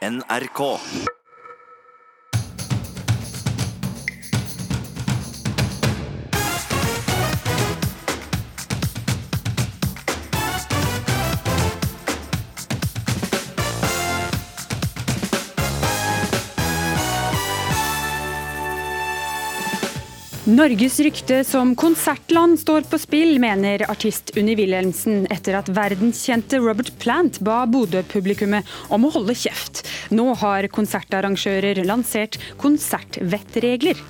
NRK. Norges rykte som konsertland står på spill, mener artist Unni Wilhelmsen etter at verdenskjente Robert Plant ba Bodø-publikummet om å holde kjeft. Nå har konsertarrangører lansert konsertvettregler.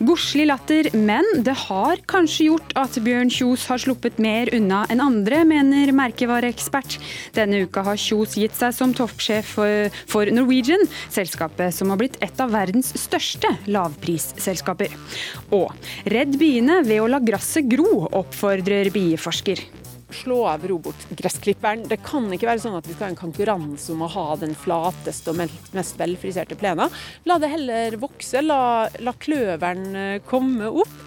Godslig latter, men det har kanskje gjort at Bjørn Kjos har sluppet mer unna enn andre, mener merkevareekspert. Denne uka har Kjos gitt seg som toppsjef for Norwegian, selskapet som har blitt et av verdens største lavprisselskaper. Og redd biene ved å la gresset gro, oppfordrer bieforsker slå av robotgressklipperen. Det kan ikke være sånn at vi skal ha en konkurranse om å ha den flateste og mest velfriserte plena. La det heller vokse, la, la kløveren eh, komme opp.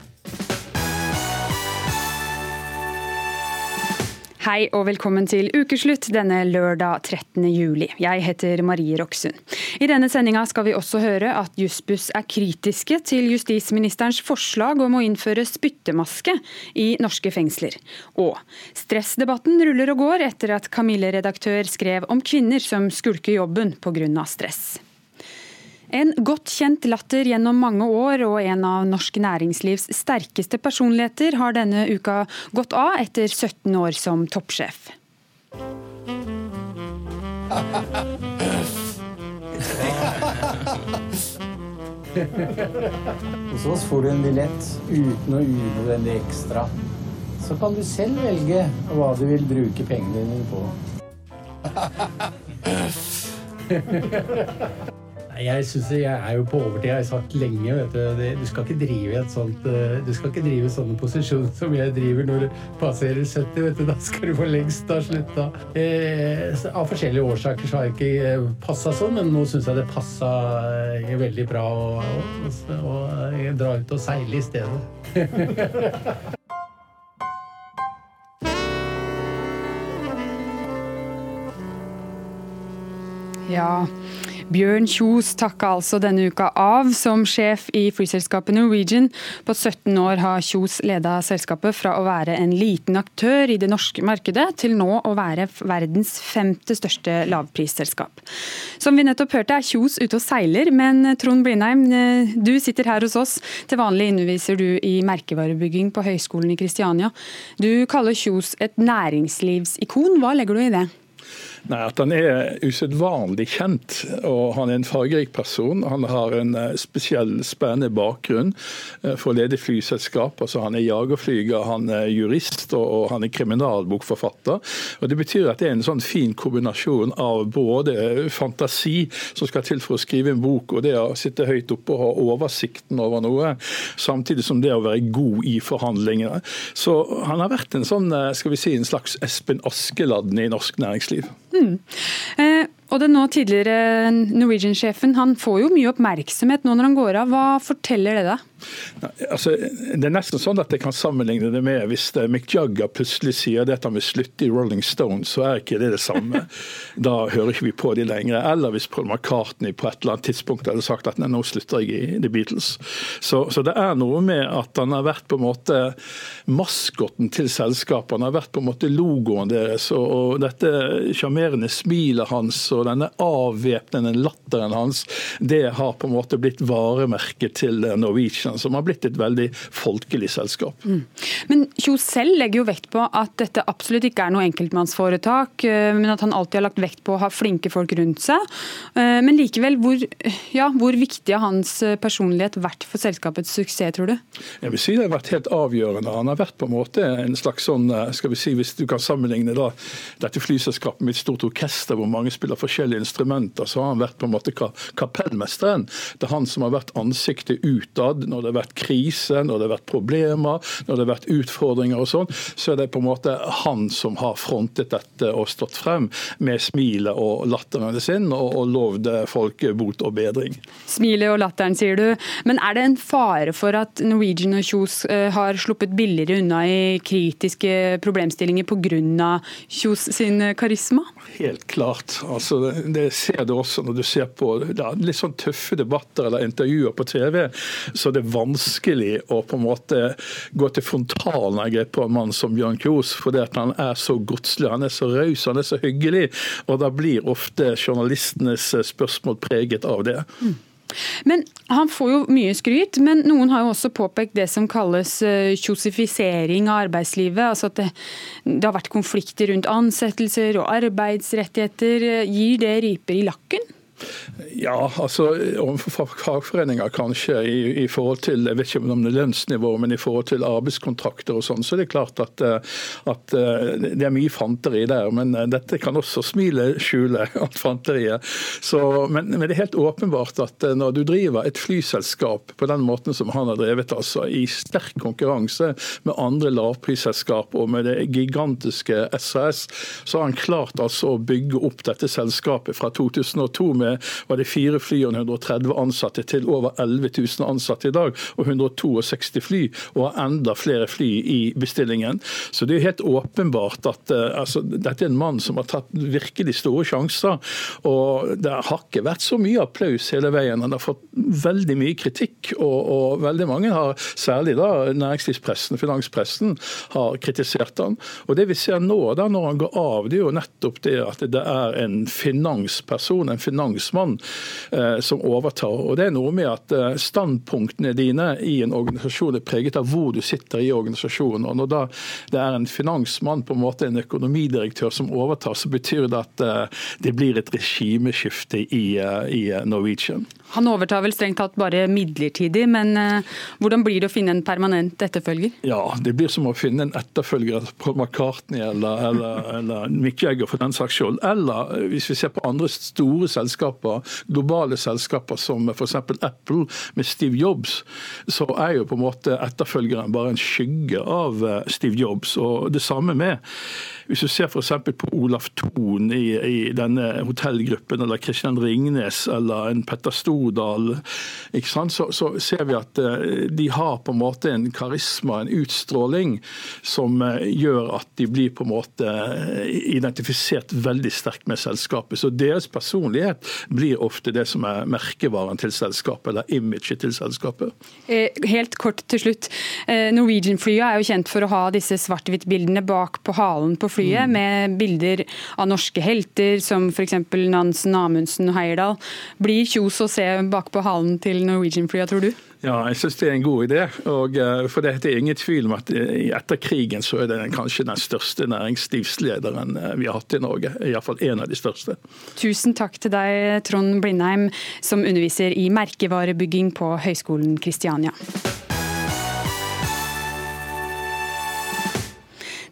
Hei og velkommen til ukeslutt denne lørdag 13. juli. Jeg heter Marie Roksund. I denne sendinga skal vi også høre at Jussbuss er kritiske til justisministerens forslag om å innføre spyttemaske i norske fengsler. Og stressdebatten ruller og går etter at Kamille-redaktør skrev om kvinner som skulker jobben pga. stress. En godt kjent latter gjennom mange år og en av norsk næringslivs sterkeste personligheter har denne uka gått av etter 17 år som toppsjef. Hos oss får du en billett uten noe unødvendig ekstra. Så kan du selv velge hva du vil bruke pengene dine på. Jeg synes jeg er jo på overtid. Jeg har sagt lenge vet du, du skal ikke drive et sånt, eh, du skal ikke drive sånne posisjoner som jeg driver når du passerer 70. vet du, Da skal du for lengst ha slutta. Eh, av forskjellige årsaker så har jeg ikke eh, passa sånn, men nå syns jeg det passa eh, veldig bra å, å, å, dra ut og seile i stedet. Ja, Bjørn Kjos takka altså denne uka av som sjef i flyselskapet Norwegian. På 17 år har Kjos leda selskapet fra å være en liten aktør i det norske markedet, til nå å være verdens femte største lavprisselskap. Som vi nettopp hørte er Kjos ute og seiler, men Trond Blindheim, du sitter her hos oss. Til vanlig underviser du i merkevarebygging på Høgskolen i Kristiania. Du kaller Kjos et næringslivsikon. Hva legger du i det? Nei, At han er usedvanlig kjent, og han er en fargerik person. Han har en eh, spesiell, spennende bakgrunn eh, for å lede flyselskap. Altså, han er jagerflyger, han er jurist og han er kriminalbokforfatter. Og Det betyr at det er en sånn fin kombinasjon av både fantasi som skal til for å skrive en bok, og det å sitte høyt oppe og ha oversikten over noe, samtidig som det å være god i forhandlingene. Så han har vært en sånn, eh, skal vi si, en slags Espen Askeladden i norsk næringsliv. Mm. Eh, og den nå tidligere Norwegian-sjefen han får jo mye oppmerksomhet nå når han går av. Hva forteller det deg? Altså, det er nesten sånn at jeg kan sammenligne det med hvis Mick Jagger plutselig sier at han vil slutte i Rolling Stones, så er ikke det det samme. Da hører ikke vi på de lenger. Eller hvis Paul McCartney på et eller annet tidspunkt hadde sagt at nei, nå slutter jeg i The Beatles. Så, så, det er noe med at han har vært på en måte maskotten til selskapet. Han har vært på en måte logoen deres. Og, og dette sjarmerende smilet hans og denne avvæpnende latteren hans, det har på en måte blitt varemerket til Norwegian som har blitt et veldig folkelig selskap. Mm. Men Kjos selv legger jo vekt på at dette absolutt ikke er noe enkeltmannsforetak, eh, men at han alltid har lagt vekt på å ha flinke folk rundt seg. Eh, men likevel, hvor, ja, hvor viktig har hans eh, personlighet vært for selskapets suksess, tror du? Jeg vil si det har vært helt avgjørende. Han har vært på en måte en slags sånn, skal vi si, hvis du kan sammenligne da, dette flyselskapet med et stort orkester hvor mange spiller forskjellige instrumenter, så har han vært på en måte kapellmesteren. Det er han som har vært ansiktet utad når når det har vært krise, når det har vært problemer, når det har vært utfordringer og sånn, så er det på en måte han som har frontet dette og stått frem med smilet og latteren sin og, og lovd folk bot og bedring. Smilet og latteren, sier du. Men er det en fare for at Norwegian og Kjos eh, har sluppet billigere unna i kritiske problemstillinger pga. Kjos sin karisma? Helt klart. Altså, det ser du også når du ser på ja, litt sånn tøffe debatter eller intervjuer på TV. Så det vanskelig å på en måte gå til frontalangrep på en mann som Bjørn Kjos, fordi han er så godslig, han er så raus, han er så hyggelig. Og da blir ofte journalistenes spørsmål preget av det. Mm. Men Han får jo mye skryt, men noen har jo også påpekt det som kalles eh, kjosifisering av arbeidslivet. altså at det, det har vært konflikter rundt ansettelser og arbeidsrettigheter. Gir det riper i lakken? Ja, altså overfor fagforeninger kanskje i, i, forhold til jeg vet ikke om det er lønnsnivå, men i forhold til arbeidskontrakter og sånn, så er det klart at, eh, at, eh, det er mye fanteri der. Men eh, dette kan også smilet skjule, at fanteriet. Så, men, men, det er helt åpenbart at når du driver et flyselskap på den måten som han har drevet, altså i sterk konkurranse med andre lavprisselskap og med det gigantiske SAS, så har han klart altså å bygge opp dette selskapet fra 2002 med var det fire fly og 130 ansatte til over 11 000 ansatte i dag, og 162 fly, og har enda flere fly i bestillingen. Så det er helt åpenbart at uh, altså, dette er en mann som har tatt virkelig store sjanser. Og det har ikke vært så mye applaus hele veien. Han har fått veldig mye kritikk, og, og veldig mange har, særlig da næringslivspressen, finanspressen, har kritisert han. Og det vi ser nå, da når han går av, det er jo nettopp det at det er en finansperson, en finans finansmann eh, som overtar. Og Det er noe med at eh, standpunktene dine i en organisasjon er preget av hvor du sitter i organisasjonen. og Når da det er en finansmann, på en måte en økonomidirektør, som overtar, så betyr det at eh, det blir et regimeskifte i, i Norwegian. Han overtar vel strengt tatt bare midlertidig, men hvordan blir det å finne en permanent etterfølger? Ja, Det blir som å finne en etterfølger på McCartney eller, eller, eller Mick Jagger for den saks skyld. Eller hvis vi ser på andre store selskaper selskaper, globale selskaper som f.eks. Apple med Steve Jobs, så er jo på en måte etterfølgeren bare en skygge av eh, Steve Jobs. Og det samme med hvis du ser f.eks. på Olaf Thon i, i, denne hotellgruppen, eller Kristian Ringnes eller en Petter Stordal, så, så, ser vi at eh, de har på en måte en karisma, en utstråling, som eh, gjør at de blir på en måte identifisert veldig sterkt med selskapet. Så deres personlighet blir ofte det som er merkevaren til selskapet, eller imaget til selskapet. Eh, helt kort til slutt. Eh, Norwegian-flyet er jo kjent for å ha disse svart-hvitt-bildene bak på halen på flyet, mm. med bilder av norske helter som f.eks. Nansen, Amundsen og Heierdal. Blir Kjos å se bak på halen til Norwegian-flyet, tror du? Ja, jeg syns det er en god idé. Og, eh, for det er ingen tvil om at etter krigen så er det kanskje den største næringslivslederen vi har hatt i Norge. Iallfall en av de største. Tusen takk til deg, Trond Blindheim, som underviser i merkevarebygging på Høgskolen Kristiania.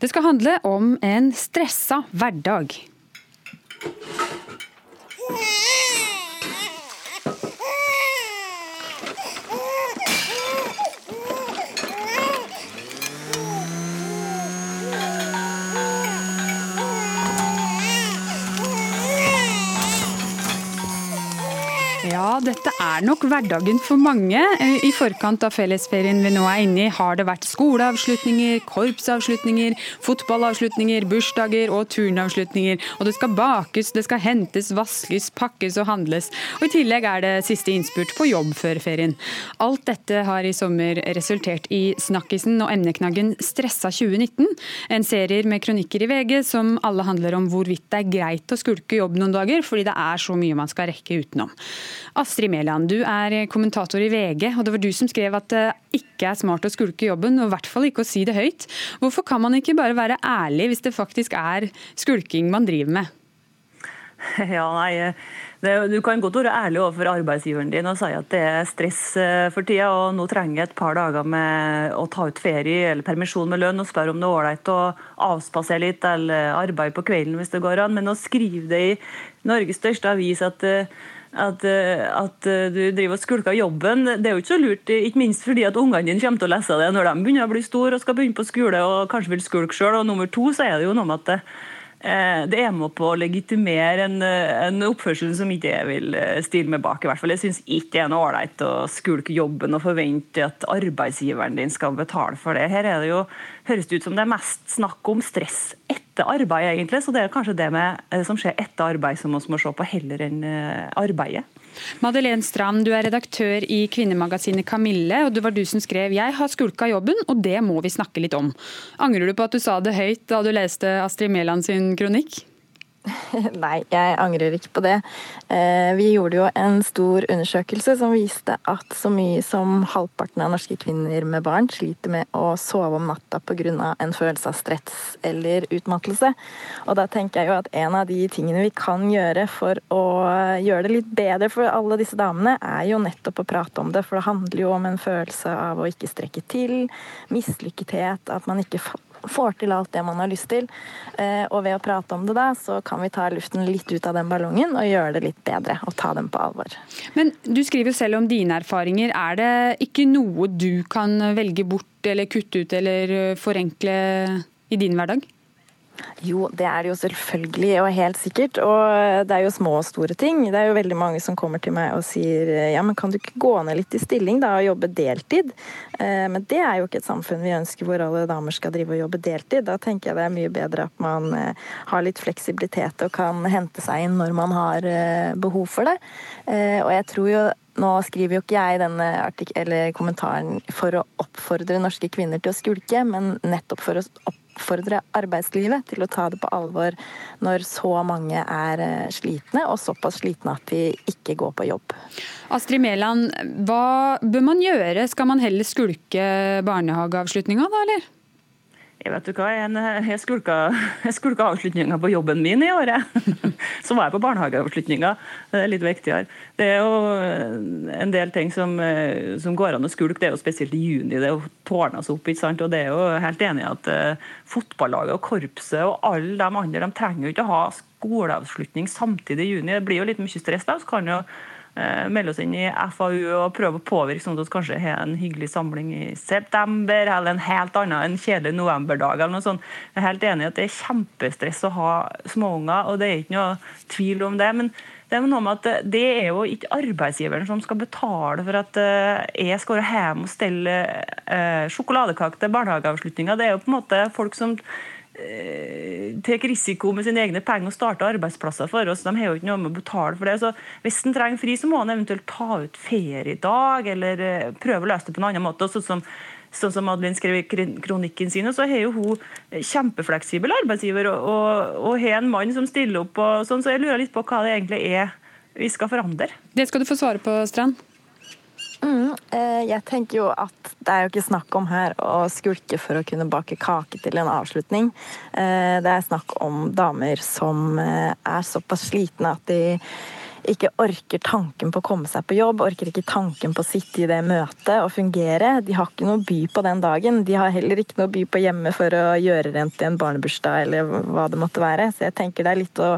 Det skal handle om en stressa hverdag. Ja, dette er nok hverdagen for mange. I forkant av fellesferien vi nå er inne i, har det vært skoleavslutninger, korpsavslutninger, fotballavslutninger, bursdager og turnavslutninger. Og det skal bakes, det skal hentes, vaskes, pakkes og handles. Og I tillegg er det siste innspurt på jobb før ferien. Alt dette har i sommer resultert i Snakkisen og emneknaggen Stressa 2019. En serie med kronikker i VG som alle handler om hvorvidt det er greit å skulke jobb noen dager, fordi det er så mye man skal rekke utenom. Astrid Mæland, du er kommentator i VG, og det var du som skrev at det ikke er smart å skulke jobben, og i hvert fall ikke å si det høyt. Hvorfor kan man ikke bare være ærlig hvis det faktisk er skulking man driver med? Ja, nei, det, Du kan godt være ærlig overfor arbeidsgiveren din og si at det er stress eh, for tida, og nå trenger jeg et par dager med å ta ut ferie eller permisjon med lønn og spørre om det er ålreit å avspasere litt eller arbeide på kvelden hvis det går an. Men å skrive det i Norges største avis at uh, at, at, du driver og skulker jobben. Det er jo ikke så lurt, ikke minst fordi at ungene dine kommer til å lese det når de begynner å bli store og skal begynne på skole og kanskje vil skulke sjøl. Og nummer to så er det jo noe med at Eh, det er med på å legitimere en, eh, en, oppførsel som ikke jeg vil eh, stille meg bak. i hvert fall. Jeg syns ikke det er noe ålreit å skulke jobben og forvente at arbeidsgiveren din skal betale for det. Her er det jo, høres det ut som det er mest snakk om stress etter arbeid, egentlig. Så det er kanskje det med, som skjer etter arbeid som vi må se på, heller enn arbeidet. Madeleine Strand, du er redaktør i kvinnemagasinet Kamille, og det var du som skrev 'Jeg har skulka jobben, og det må vi snakke litt om'. Angrer du på at du sa det høyt da du leste Astrid Mæland sin kronikk? Nei, jeg angrer ikke på det. Eh, vi gjorde jo en stor undersøkelse som viste at så mye som halvparten av norske kvinner med barn sliter med å sove om natta pga. en følelse av stress eller utmattelse. Og da tenker jeg jo at en av de tingene vi kan gjøre for å gjøre det litt bedre for alle disse damene, er jo nettopp å prate om det. For det handler jo om en følelse av å ikke strekke til, mislykkethet, at man ikke får til alt det man har lyst til. Eh, og ved å prate om det da, så kan vi ta luften litt ut av den ballongen og gjøre det litt bedre. Og ta dem på alvor. Men du skriver jo selv om dine erfaringer. Er det ikke noe du kan velge bort eller kutte ut eller forenkle i din hverdag? Jo, det er det jo selvfølgelig og helt sikkert. Og det er jo små og store ting. Det er jo veldig mange som kommer til meg og sier ja, men kan du ikke gå ned litt i stilling da og jobbe deltid? Eh, men det er jo ikke et samfunn vi ønsker hvor alle damer skal drive og jobbe deltid. Da tenker jeg det er mye bedre at man eh, har litt fleksibilitet og kan hente seg inn når man har eh, behov for det. Og jeg tror jo nå skriver jo ikke jeg denne kommentaren for å oppfordre norske kvinner til å skulke, men nettopp for å opp oppfordre arbeidslivet til å ta det på alvor når så mange er eh, slitne, og såpass slitne at de ikke går på jobb. Astrid Mæland, hva bør man gjøre? Skal man heller skulke barnehageavslutninga, da, eller? Jeg vet du hva, jeg skulka, jeg skulka avslutninga på jobben min i året. Så var jeg på barnehageavslutninga. Det er litt viktigere. Det er jo en del ting som, som går an å skulke. Det er jo spesielt i juni. Det er jo tårna opp. ikke sant? Og det er jo helt enig at uh, fotballaget og korpset og alle de andre de trenger jo ikke å ha skoleavslutning samtidig i juni. Det blir jo litt mye stress da. Så kan jo Eh, melde oss inn i FAU og prøve å påvirke sånn at vi kanskje har en hyggelig samling i september, eller en helt annen en kjedelig novemberdag. eller noe sånt. Jeg er helt enig i at det er kjempestress å ha småunger, og det er ikke noe tvil om det. men det er noe med at det er jo ikke arbeidsgiveren som skal betale for at eh, jeg skal være hjem og stelle eh, sjokoladekake til barnehageavslutninga. Det er jo på en måte folk som Eh, tar risiko med sine egne penger og starter arbeidsplasser for oss. De har jo ikke noe med å betale for det. Så hvis en trenger fri, så må en eventuelt ta ut feriedag, eller eh, prøve å løse det på en annen måte. Sånn som, sånn som Adeline skrev i kronikken sin, så har jo hun kjempefleksibel arbeidsgiver og, og har en mann som stiller opp. og sånn, Så jeg lurer litt på hva det egentlig er vi skal forandre. Det skal du få svare på, Strand. Mm, eh, jeg tenker jo at det er jo ikke snakk om her å skulke for å kunne bake kake til en avslutning. Eh, det er snakk om damer som eh, er såpass slitne at de ikke orker tanken på å komme seg på jobb, orker ikke tanken på å sitte i det møtet og fungere. De har ikke noe by på den dagen. De har heller ikke noe by på hjemme for å gjøre rent i en barnebursdag eller hva det måtte være. Så jeg tenker det er litt å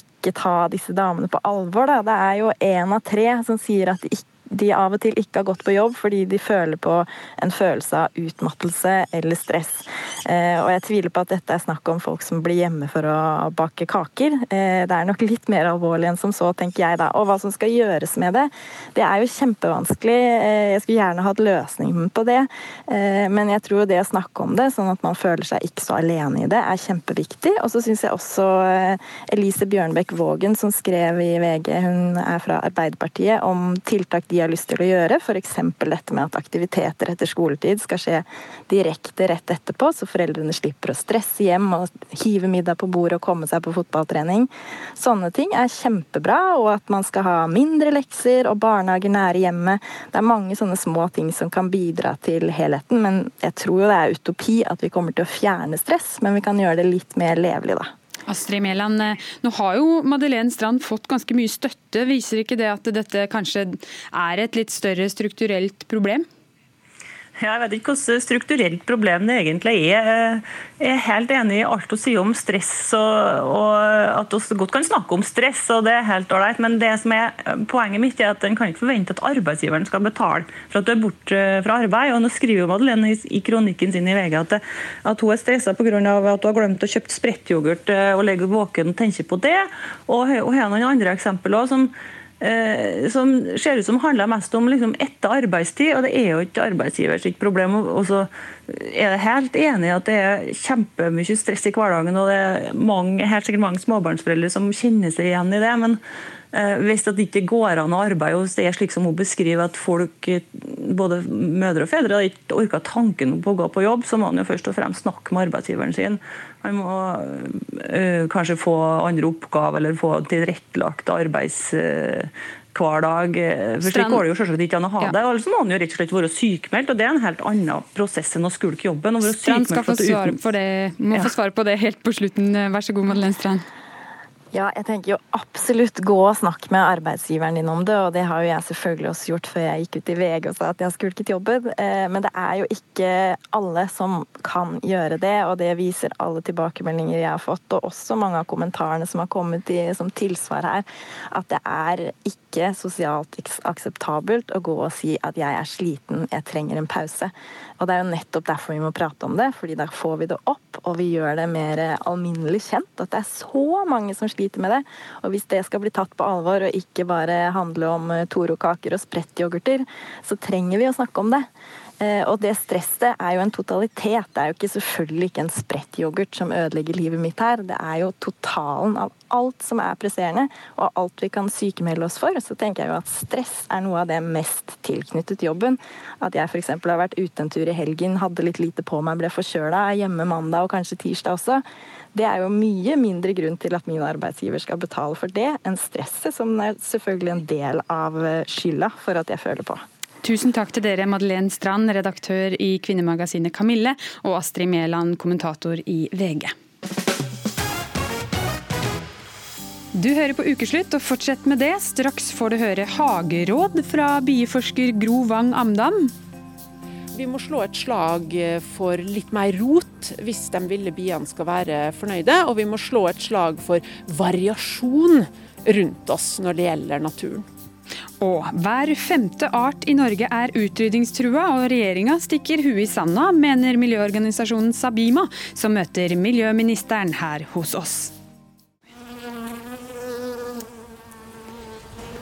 ikke ta disse damene på alvor. Da. Det er jo én av tre som sier at de ikke de av og til ikke har gått på jobb fordi de føler på en følelse av utmattelse eller stress. Eh, og jeg tviler på at dette er snakk om folk som blir hjemme for å bake kaker. Eh, det er nok litt mer alvorlig enn som så, tenker jeg da. Og hva som skal gjøres med det, det er jo kjempevanskelig. Eh, jeg skulle gjerne hatt løsningen på det, men jeg tror det å snakke om det, sånn at man føler seg ikke så alene i det, er kjempeviktig. Og så syns jeg også Elise Bjørnbekk Vågen, som skrev i VG, hun er fra Arbeiderpartiet, om tiltak de har lyst til å gjøre. F.eks. dette med at aktiviteter etter skoletid skal skje direkte rett etterpå, så foreldrene slipper å stresse hjem og hive middag på bordet og komme seg på fotballtrening. Sånne ting er kjempebra, og at man skal ha mindre lekser og barnehager nære hjemmet. Det er mange sånne små ting som kan bidra til helheten, men jeg tror jo det er utopi at vi kommer til å fjerne stress, men vi kan gjøre det litt mer levelig, da. Astrid Mæland, eh, nå har jo Madeleine Strand fått ganske mye støtte. Viser ikke det at dette kanskje er et litt større strukturelt problem? Jeg vet ikke hvordan strukturelt problem det egentlig er. Jeg er helt enig i alt hun sier om stress, og, og at vi godt kan snakke om stress. og det er helt ålreit, Men det som er poenget mitt er at en kan ikke forvente at arbeidsgiveren skal betale for at du er borte fra arbeid. og Nå skriver Madeleine i kronikken sin i VG at, at hun er stressa pga. at hun har glemt å kjøpe sprettyoghurt eh, og ligger våken og tenker på det. Og hun har noen andre eksempler som Eh, som ser ut som handler mest om liksom etter arbeidstid, og det er jo ikke arbeidsgivers problem. Og så er jeg helt enig i at det er kjempemye stress i hverdagen, og det er mange, helt sikkert mange småbarnsforeldre som kjenner seg igjen i det. men hvis det ikke går an å arbeide hos det er slik som hun beskriver at folk, både mødre og fedre, ikke orker tanken på å gå på jobb, så må han jo først og fremst snakke med arbeidsgiveren sin. Han må øh, kanskje få andre oppgaver eller få tilrettelagt arbeids hver dag. For slik går det jo selvsagt ikke an å ha ja. det. Eller så må han jo rett og slett være sykemeldt, og det er en helt annen prosess enn å skulke jobben. Strand skal få svar, på det. Må ja. få svar på det helt på slutten. Vær så god, Madeleine Strand. Ja, jeg tenker jo absolutt gå og snakk med arbeidsgiveren din om det. Og det har jo jeg selvfølgelig også gjort før jeg gikk ut i VG og sa at jeg skulket jobben. Eh, men det er jo ikke alle som kan gjøre det, og det viser alle tilbakemeldinger jeg har fått, og også mange av kommentarene som har kommet i, som tilsvar her, at det er ikke sosialt akseptabelt å gå og si at jeg er sliten, jeg trenger en pause. Og det er jo nettopp derfor vi må prate om det, fordi da får vi det opp, og vi gjør det mer alminnelig kjent at det er så mange som sliter med det. Og hvis det skal bli tatt på alvor og ikke bare handle om Toro-kaker og sprettyoghurter, så trenger vi å snakke om det. Eh, og det stresset er jo en totalitet. Det er jo ikke selvfølgelig ikke en sprettyoghurt som ødelegger livet mitt her. Det er jo totalen av alt som er presserende, og alt vi kan sykemelde oss for. Så tenker jeg jo at stress er noe av det mest tilknyttet jobben. At jeg f.eks. har vært ute en tur i helgen, hadde litt lite på meg, ble forkjøla, er hjemme mandag og kanskje tirsdag også. Det er jo mye mindre grunn til at min arbeidsgiver skal betale for det, enn stresset, som er selvfølgelig en del av skylda for at jeg føler på. Tusen takk til dere, Madeleine Strand, redaktør i kvinnemagasinet Kamille, og Astrid Mæland, kommentator i VG. Du hører på Ukeslutt, og fortsett med det. Straks får du høre hageråd fra bieforsker Gro Wang Amdam. Vi må slå et slag for litt mer rot hvis de ville biene skal være fornøyde. Og vi må slå et slag for variasjon rundt oss når det gjelder naturen. Og hver femte art i Norge er utrydningstrua, og regjeringa stikker huet i sanda, mener miljøorganisasjonen Sabima, som møter miljøministeren her hos oss.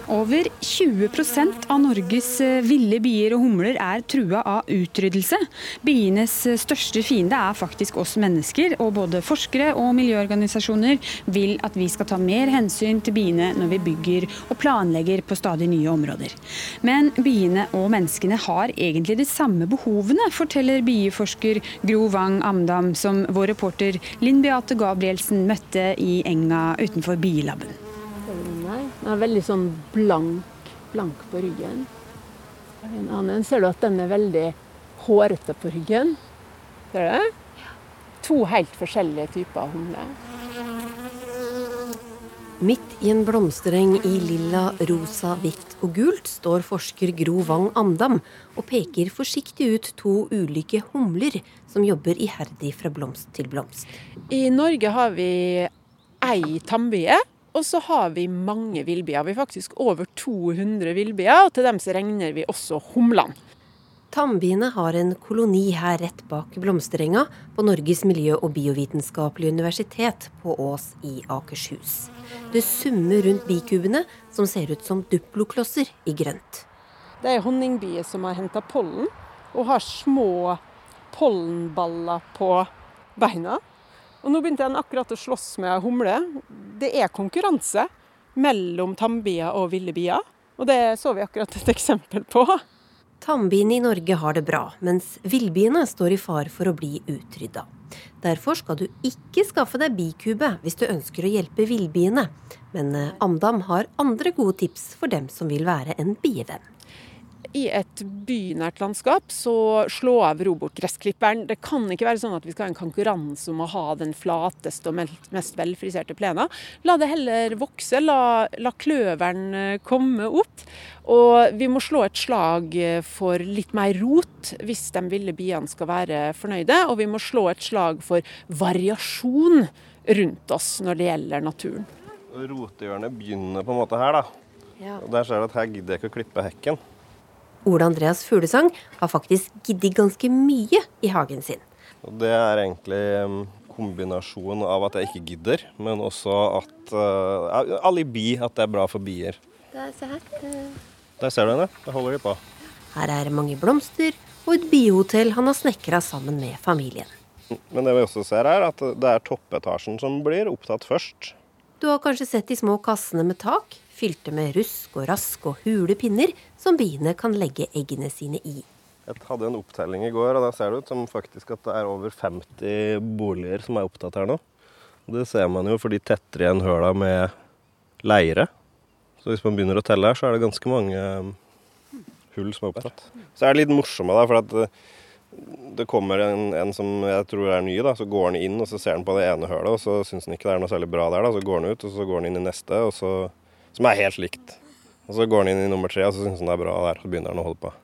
Over 20% av Norges eh, ville bier og humler er trua av utryddelse. Bienes eh, største fiende er faktisk oss mennesker, og både forskere og miljøorganisasjoner vil at vi skal ta mer hensyn til biene når vi bygger og planlegger på stadig nye områder. Men biene og menneskene har egentlig de samme behovene, forteller bieforsker Gro Wang Amdam, som vår reporter Linn Beate Gabrielsen møtte i enga utenfor bielaben. Den er veldig sånn blank, blank på ryggen. En annen ser du at den er veldig hårete på ryggen. Ser du det? To helt forskjellige typer humler. Midt i en blomstereng i lilla, rosa, hvitt og gult står forsker Gro Wang Andam og peker forsiktig ut to ulike humler som jobber iherdig fra blomst til blomst. I Norge har vi ei tannbie og så har vi mange villbier. Vi har faktisk over 200 villbier, og til dem så regner vi også humlene. Tannbiene har en koloni her rett bak blomsterenga på Norges miljø- og biovitenskapelige universitet på Ås i Akershus. Det summer rundt bikubene, som ser ut som duploklosser i grønt. Det er honningbier som har henta pollen, og har små pollenballer på beina. Og nå begynte den akkurat å slåss med humle. Det er konkurranse mellom tambier og ville bier. Og det så vi akkurat et eksempel på. Tambiene i Norge har det bra, mens villbiene står i fare for å bli utrydda. Derfor skal du ikke skaffe deg bikube hvis du ønsker å hjelpe villbiene. Men eh, Amdam har andre gode tips for dem som vil være en bievenn. I et bynært landskap, så slå av robotgressklipperen. Det kan ikke være sånn at vi skal ha en konkurranse om å ha den flateste og mest velfriserte plena. La det heller vokse, la, la kløveren eh, komme opp. Og vi må slå et slag for litt mer rot hvis de ville biene skal være fornøyde. Og vi må slå et slag for variasjon rundt oss når det gjelder naturen. Rotehjørnet begynner på en måte her, da. Ja. Og Der ser du at her gidder jeg ikke å klippe hekken. Ole Andreas Fuglesang har faktisk giddet ganske mye i hagen sin. Det er egentlig en um, kombinasjon av at jeg ikke gidder, men også at uh, alibi at det er bra for bier. Der, se her. Der ser du henne. Der holder de på. Her er mange blomster og et biehotell han har snekra sammen med familien. Men det vi også ser her, at det er toppetasjen som blir opptatt først. Du har kanskje sett de små kassene med tak? Fylte med rusk og rask og hule pinner som biene kan legge eggene sine i. Jeg hadde en opptelling i går, og da ser det ut som faktisk at det er over 50 boliger som er opptatt her nå. Det ser man jo, for de tetter igjen høla med leire. Så hvis man begynner å telle her, så er det ganske mange um, hull som er opptatt. Så er det litt morsomme, da, for at uh, det kommer en, en, som jeg tror er ny, da, så går han inn og så ser han på det ene hølet, og så syns han ikke det er noe særlig bra der. da, Så går han ut, og så går han inn i neste, og så som er helt likt. Og Så går han inn i nummer tre, og så syns han det er bra der, så begynner han å holde på.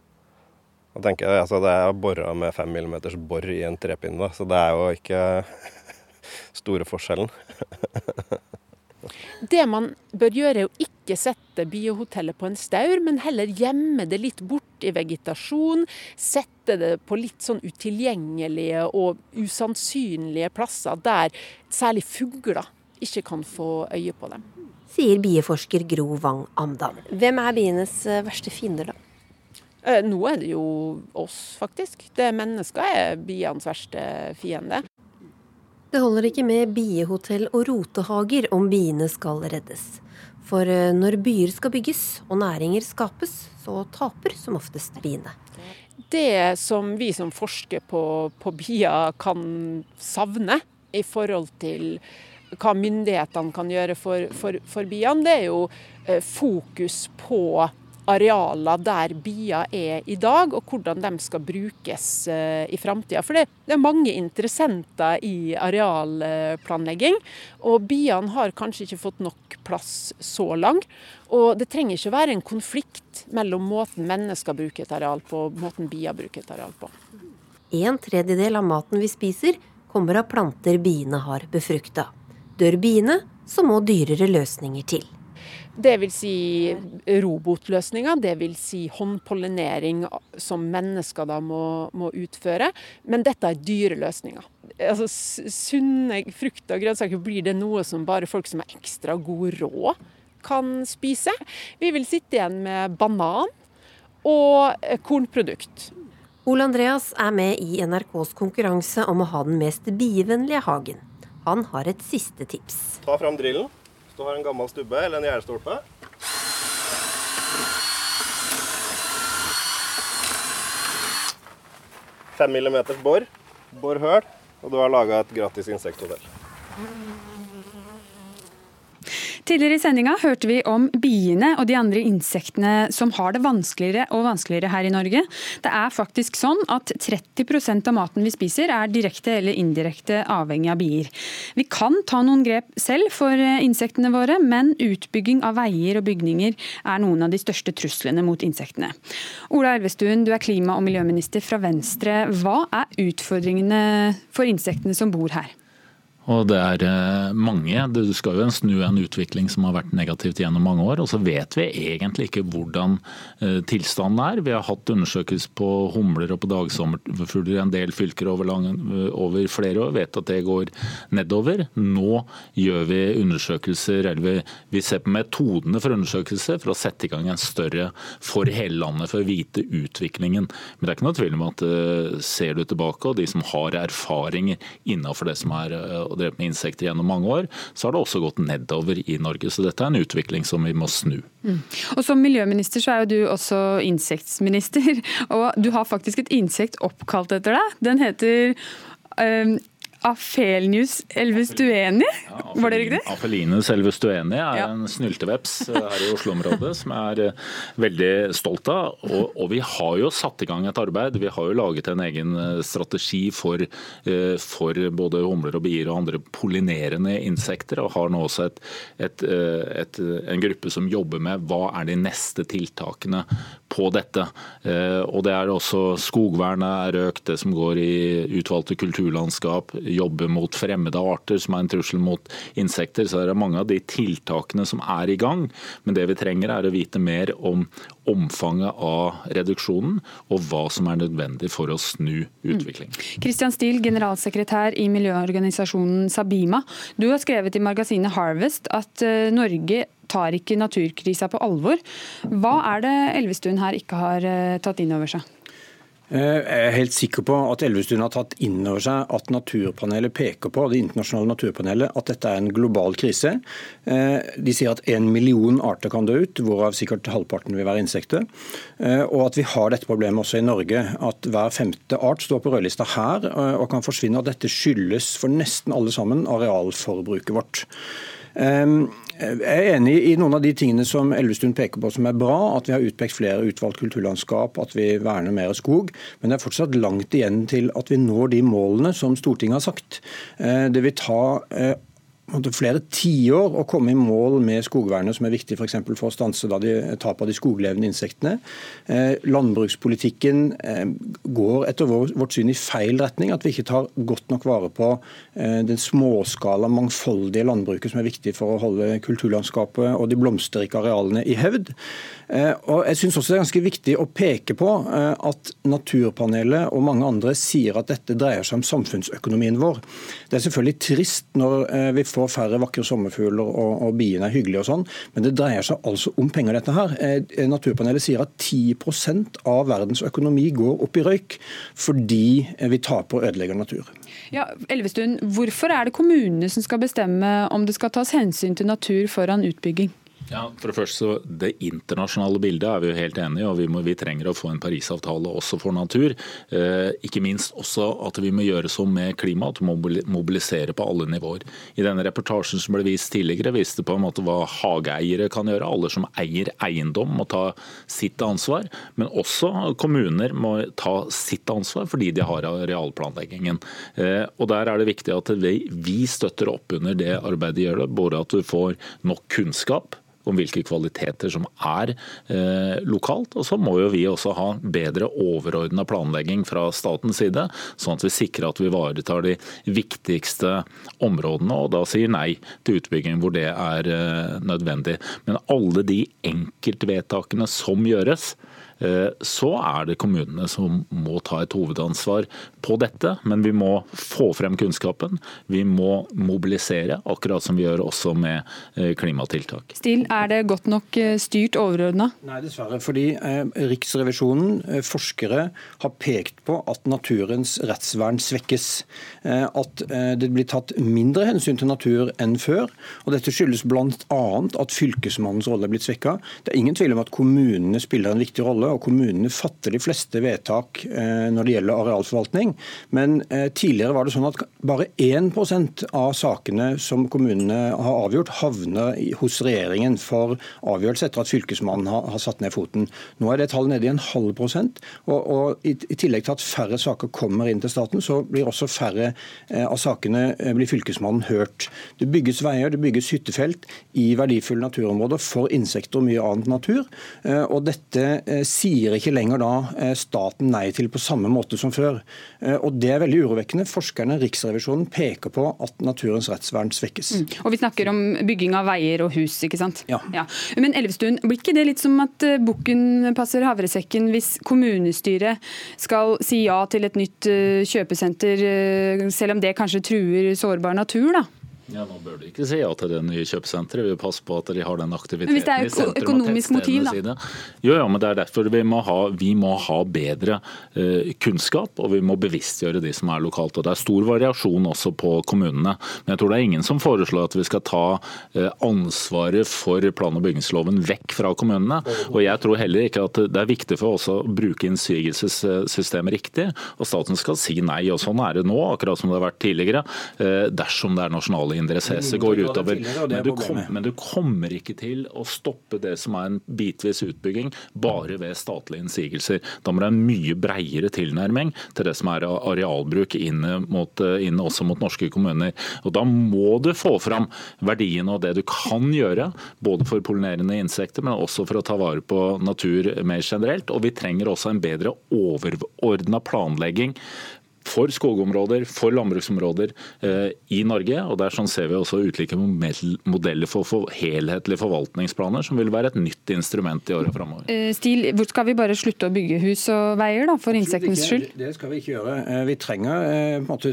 Da tenker jeg, altså Det er bora med fem millimeters bor i en trepinne, da, så det er jo ikke store forskjellen. det man bør gjøre, er å ikke sette biohotellet på en staur, men heller gjemme det litt bort i vegetasjon. Sette det på litt sånn utilgjengelige og usannsynlige plasser der særlig fugler ikke kan få øye på dem sier bieforsker Gro Wang Amdal. Hvem er bienes eh, verste fiender, da? Eh, nå er det jo oss, faktisk. Det Mennesker er bienes verste fiende. Det holder ikke med biehotell og rotehager om biene skal reddes. For eh, når byer skal bygges og næringer skapes, så taper som oftest biene. Det som vi som forsker på, på bier kan savne i forhold til hva myndighetene kan gjøre for, for, for biene, det er jo eh, fokus på arealer der bier er i dag, og hvordan de skal brukes eh, i framtida. For det, er mange interessenter i arealplanlegging, og biene har kanskje ikke fått nok plass så langt. Og det trenger ikke være en konflikt mellom måten mennesker bruker et areal på, og måten bier bruker et areal på. En tredjedel av maten vi spiser, kommer av planter biene har befrukta. Dør biene, så må dyrere løsninger til. Det vil si robotløsninger, det vil si håndpollinering som mennesker da må, må utføre. Men dette er dyre løsninger. Altså, sunne frukter og grønnsaker, blir det noe som bare folk som er ekstra god råd kan spise? Vi vil sitte igjen med banan og kornprodukt. Ole Andreas er med i NRKs konkurranse om å ha den mest bievennlige hagen. Han har et siste tips. Ta fram drillen. Hvis du har en gammel stubbe eller en gjerdestolpe. Fem millimeters bor. Bor. Og du har laga et gratis insekthotell. Tidligere i sendinga hørte vi om biene og de andre insektene som har det vanskeligere og vanskeligere her i Norge. Det er faktisk sånn at 30% av maten vi spiser er direkte eller indirekte avhengig av bier. Vi kan ta noen grep selv for eh, insektene våre, men utbygging av veier og bygninger er noen av de største truslene mot insektene. Ola Elvestuen, du er klima- og miljøminister fra Venstre. Hva er utfordringene for insektene som bor her? Og det er eh, mange. Du skal jo snu en utvikling som har vært negativt gjennom mange år. Og så vet vi egentlig ikke hvordan eh, tilstanden er. Vi har hatt undersøkelser på humler og på dagsommerfugler i en del fylker over, lang, over, flere år. Vet at det går nedover. Nå gjør vi undersøkelser, eller vi, ser på metodene for undersøkelser for å sette i gang en større for hele landet, for å vite utviklingen. Men det er ikke noe tvil om at eh, ser du tilbake, og de som har erfaringer innenfor det som er og drevet med insekter gjennom mange år, så har det også gått nedover i Norge. Så dette er en utvikling som vi må snu. Mm. Og Som miljøminister så er jo du også insektminister, og du har faktisk et insekt oppkalt etter deg. Den heter um, Afelnius elvestueni, var det riktig? Afelinus elvestueni er ja. en snylteveps eh, her i Oslo-området som jeg er eh, veldig stolt av. Og, og, vi har jo satt i gang et arbeid. Vi har jo laget en egen eh, strategi for, for både humler og bier og andre pollinerende insekter, og har nå også et, et, et, en gruppe som jobber med hva er de neste tiltakene på dette. Og det er også Skogvernet er økt, det som går i utvalgte kulturlandskap jobbe mot fremmede arter som er en trussel mot insekter. Så det er mange av de tiltakene som er i gang. Men det vi trenger er å vite mer om omfanget av reduksjonen og hva som er nødvendig for å snu utviklingen. Kristian mm. Stiel, generalsekretær i miljøorganisasjonen Sabima. Du har skrevet i magasinet Harvest at eh, Norge tar ikke naturkrisa på alvor. Hva er det Elvestuen her ikke har eh, tatt inn over seg? Eh, jeg er helt sikker på at Elvestuen har tatt inn over seg at naturpanelet peker på det internasjonale naturpanelet, at dette er en global krise. Eh, de sier at en million arter kan dø ut, hvorav sikkert halvparten vil være insekter. Eh, og at vi har dette problemet også i Norge, at hver femte art står på rødlista her og kan forsvinne. At dette skyldes for nesten alle sammen arealforbruket vårt. Jeg er enig i noen av de tingene som Elvestuen peker på som er bra. At vi har utpekt flere utvalgt kulturlandskap, at vi verner mer skog. Men det er fortsatt langt igjen til at vi når de målene som Stortinget har sagt. Eh, det vil ta eh, flere tiår å komme i mål med skogvernet, som er viktig f.eks. For, for å stanse da de, tap av de skoglevende insektene. Eh, landbrukspolitikken eh, går etter vår, vårt syn i feil retning. At vi ikke tar godt nok vare på eh, den småskala, mangfoldige landbruket som er viktig for å holde kulturlandskapet og de blomsterrike arealene i hevd. Eh, og jeg synes også Det er ganske viktig å peke på eh, at Naturpanelet og mange andre sier at dette dreier seg om samfunnsøkonomien vår. Det er selvfølgelig trist når eh, vi får færre vakre sommerfugler og, og biene er hyggelige og sånn, men det dreier seg altså om penger, dette her. Naturpanelet sier at 10% av verdens økonomi går opp i røyk fordi vi taper og ødelegger natur. Ja, Elvestuen, hvorfor er det kommunene som skal bestemme om det skal tas hensyn til natur foran utbygging? Ja, for Det første, så det internasjonale bildet er vi jo helt enige i, og vi, må, vi, trenger å få en Parisavtale også for natur. Eh, ikke minst også at vi må gjøre så med klima, at vi mobilisere på alle nivåer. I denne reportasjen som ble vist tidligere, viste på en måte hva hageeiere kan gjøre. Alle som eier eiendom må ta sitt ansvar, men også kommuner må ta sitt ansvar fordi de har arealplanleggingen. Eh, og Der er det viktig at vi, vi støtter opp under det arbeidet gjør, det, både at du får nok kunnskap om hvilke kvaliteter som er eh, lokalt. Og så må jo vi også ha bedre overordna planlegging fra statens side, sånn at vi sikrer at vi ivaretar de viktigste områdene, og da sier nei til utbygging hvor det er eh, nødvendig. Men alle de enkeltvedtakene som gjøres, så er det kommunene som må ta et hovedansvar på dette. Men vi må få frem kunnskapen. Vi må mobilisere, akkurat som vi gjør også med eh, klimatiltak. Stil, er det godt nok eh, styrt overordna? Nei, dessverre. Fordi Riksrevisjonen, forskere, har pekt på at naturens rettsvern svekkes. At det blir tatt mindre hensyn til natur enn før. og Dette skyldes bl.a. at fylkesmannens rolle er blitt svekka. Det er ingen tvil om at kommunene spiller en viktig rolle og kommunene fatter de fleste vedtak eh, når det gjelder arealforvaltning. Men eh, tidligere var det sånn at bare 1% av sakene som kommunene har avgjort, havner hos regjeringen for avgjørelse etter at Fylkesmannen har satt ned foten. Nå er det tallet nede i en halv prosent. Og, i, tillegg til at færre saker kommer inn til staten, så blir også færre eh, av sakene blir Fylkesmannen hørt. Det bygges veier, det bygges hyttefelt i verdifulle naturområder for insekter og mye annet natur. Og dette sier ikke lenger da eh, staten nei til på samme måte som før. Eh, og Det er veldig urovekkende. Forskerne Riksrevisjonen peker på at naturens rettsvern svekkes. Mm. Og Vi snakker om bygging av veier og hus, ikke sant? Ja. ja. Men Elvestuen, blir ikke det litt som at eh, bukken passer havresekken hvis kommunestyret skal si ja til et nytt kjøpesenter, selv om det kanskje truer sårbar natur? da? Ja, Nå bør du ikke si ja til det nye kjøpesenteret. Vi vil passe på at de har den aktiviteten Men hvis det er i økonomisk motiv, da? Jo, ja, men det er derfor vi må ha, vi må ha bedre eh, kunnskap, og vi må bevisstgjøre de som er lokalt. Og Det er stor variasjon også på kommunene. Men jeg tror det er ingen som foreslår at vi skal ta eh, ansvaret for plan- og bygningsloven vekk fra kommunene. Og jeg tror heller ikke at det er viktig for oss å bruke innsigelsessystemet riktig, og staten skal si nei. og Sånn er det nå, akkurat som det har vært tidligere, eh, dersom det er nasjonale interesser går utover. Men du, kom, men du kommer ikke til å stoppe det som er en bitvis utbygging, bare ved statlige innsigelser. Da må det en mye breiere tilnærming til det som er arealbruk inne, mot, eh, inne også mot norske kommuner. Og Da må du få fram verdiene og det du kan gjøre, både for pollinerende insekter, men også for å ta vare på natur mer generelt. Og vi trenger også en bedre overordna planlegging for skogområder, for landbruksområder eh, i Norge. og der sånn ser vi også ulike modeller for, for helhetlige forvaltningsplaner, som vil være et nytt instrument i åra framover. Eh, Stil, hvor skal vi bare slutte å bygge hus og veier da, for insektenes skyld? Det skal vi ikke gjøre. Eh, vi trenger eh, på en måte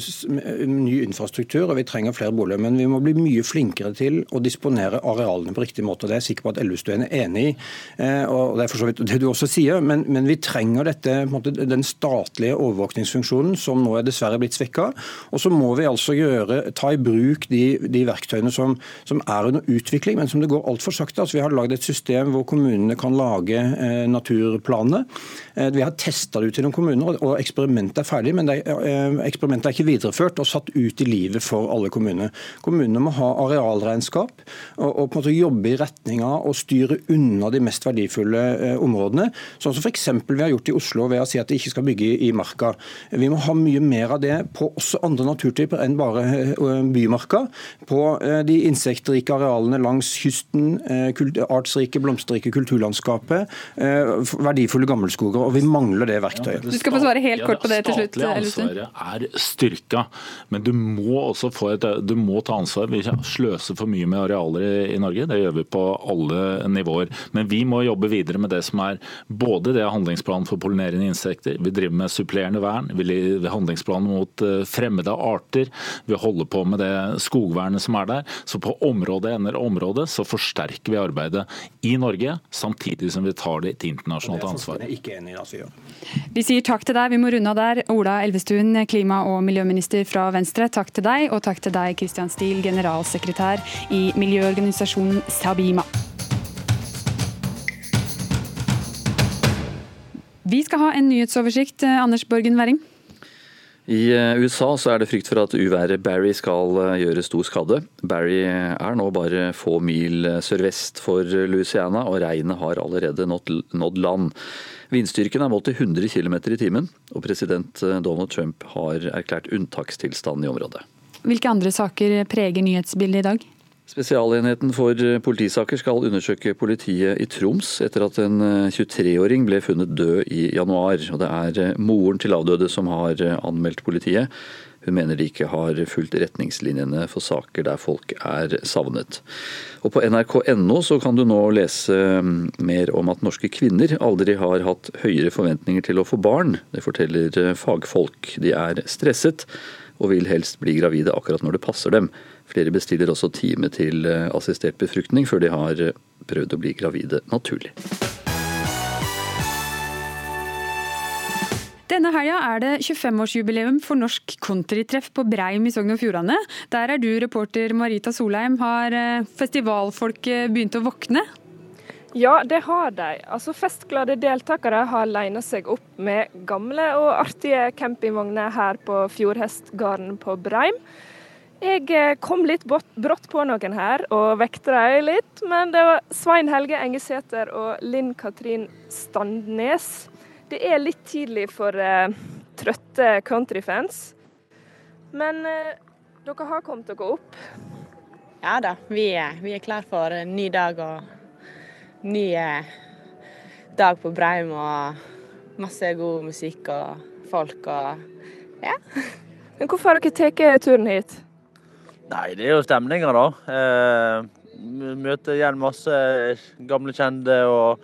ny infrastruktur og vi trenger flere boliger. Men vi må bli mye flinkere til å disponere arealene på riktig måte. Det er jeg sikker på at Elvestuen er enig i. Eh, og Det er for så vidt det du også sier, men, men vi trenger dette, måte, den statlige overvåkningsfunksjonen som nå er dessverre blitt svekka. Og så må vi altså gjøre, ta i bruk de, de verktøyene som, som, er under utvikling, men som det går altfor sakte. Altså, vi har lagd et system hvor kommunene kan lage eh, naturplaner. Eh, vi har testa det ut i noen kommuner, og eksperimentet er ferdig, men det, eh, eksperimentet er ikke videreført og satt ut i livet for alle kommuner. Kommunene må ha arealregnskap og, og på en måte jobbe i retning av å styre unna de mest verdifulle eh, områdene, sånn som f.eks. vi har gjort i Oslo ved å si at de ikke skal bygge i marka. Vi må ha mye mer av det på også andre naturtyper enn bare eh, bymarka. På eh, de insektrike arealene langs kysten, eh, artsrike, blomsterrike kulturlandskapet, verdifulle gammelskoger. Og vi mangler det verktøyet. Du skal få svare helt kort på det til slutt. Det Statlige ansvaret er styrka, men du må også få et, du må ta ansvar. Vi sløser for mye med arealer i Norge, det gjør vi på alle nivåer. Men vi må jobbe videre med det som er både det handlingsplanen for pollinerende insekter, vi driver med supplerende vern, vi handlingsplan mot eh, fremmede arter. Vi holder på med det skogvernet som er der. Så på område etter område så forsterker vi arbeidet i Norge, samtidig som vi tar det til internasjonalt ansvar. Vi sier takk til deg, vi må runde av der. Ola Elvestuen, klima- og miljøminister fra Venstre, takk til deg. Og takk til deg, Christian Stiel, generalsekretær i miljøorganisasjonen Sabima. Vi skal ha en nyhetsoversikt. Eh, Anders Borgen Werring? I eh, USA så er det frykt for at uværet Barry skal eh, gjøre stor skade. Barry er nå bare få mil sørvest for Louisiana, og regnet har allerede nådd land. Vindstyrken er målt til 100 km i timen, og president Donald Trump har erklært unntakstilstand i området. Hvilke andre saker preger nyhetsbildet i dag? Spesialenheten for politisaker skal undersøke politiet i Troms etter at en 23-åring ble funnet død i januar. Og det er moren til avdøde som har anmeldt politiet. Hun mener de ikke har fulgt retningslinjene for saker der folk er savnet. Og På nrk.no så kan du nå lese mer om at norske kvinner aldri har hatt høyere forventninger til å få barn. Det forteller fagfolk. De er stresset og vil helst bli gravide akkurat når det passer dem. Flere bestiller også time til eh, assistert befruktning før de har eh, prøvd å bli gravide naturlig. Denne helga er det 25-årsjubileum for Norsk countrytreff på Breim i Sogn og Fjordane. Der er du reporter Marita Solheim. Har eh, festivalfolket begynt å våkne? Ja, det har de. Altså, Festglade deltakere har lina seg opp med gamle og artige campingvogner her på Fjordhestgarden på Breim. Jeg eh, kom litt brått på noen her og vekte dem litt, men det var Svein Helge Engesæter og Linn Katrin Standnes. Det er litt tidlig for uh, trøtte countryfans, men uh, dere har kommet dere opp? Ja da, vi er, vi er klar for en ny dag og ny uh, dag på Breim og masse god musikk og folk og ja. Men hvorfor har dere tatt turen hit? Nei, det er jo stemninga, da. Eh, møter igjen masse gamle kjente og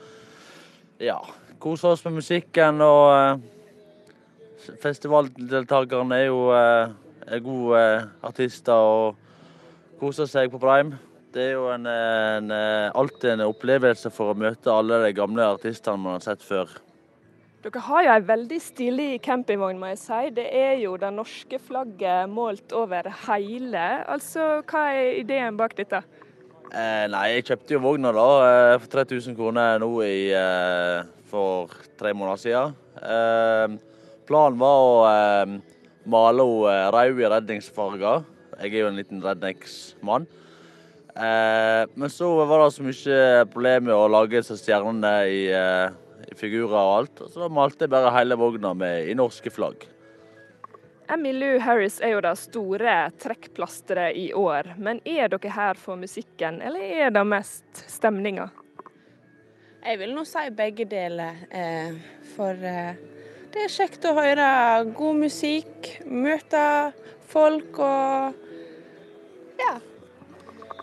ja, koser oss med musikken. Og eh, festivaldeltakerne er jo eh, er gode eh, artister og koser seg på Prime. Det er jo en, en, alltid en opplevelse for å møte alle de gamle artistene man har sett før. Dere har jo en veldig stilig campingvogn, må jeg si. Det er jo det norske flagget målt over hele. Altså, hva er ideen bak dette? Eh, nei, jeg kjøpte jo vogna da eh, for 3000 kroner nå i, eh, for tre måneder siden. Eh, planen var å eh, male henne rød i redningsfarger. Jeg er jo en liten redningsmann. Men så var det så mye problem med å lage disse stjernene i, i, figurer og alt. Så da malte jeg bare hele vogna med i norske flagg. Emmylou Harris er jo det store trekkplasteret i år. Men er dere her for musikken, eller er det mest stemninga? Jeg vil nå si begge deler. Eh, for det er kjekt å høre god musikk, møte folk og ja,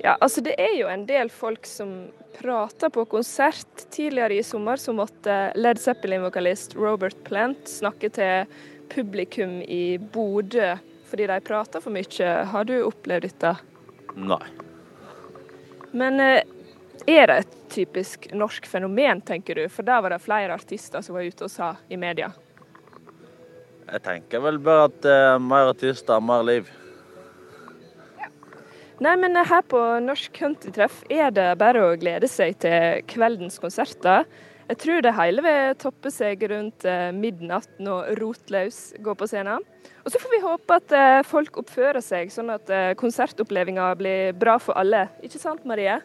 ja, altså Det er jo en del folk som prater på konsert. Tidligere i sommer så måtte Led Zeppelin-vokalist Robert Plant snakke til publikum i Bodø fordi de prater for mye. Har du opplevd dette? Nei. Men eh, er det et typisk norsk fenomen, tenker du? For der var det flere artister som var ute og sa i media. Jeg tenker vel bare at uh, mer artister, mer liv. Nei, men her på Norsk Countrytreff er det bare å glede seg til kveldens konserter. Jeg tror det hele vil toppe seg rundt eh, midnatt når Rotløs går på scenen. Og så får vi håpe at eh, folk oppfører seg, sånn at eh, konsertopplevelsen blir bra for alle. Ikke sant, Marie?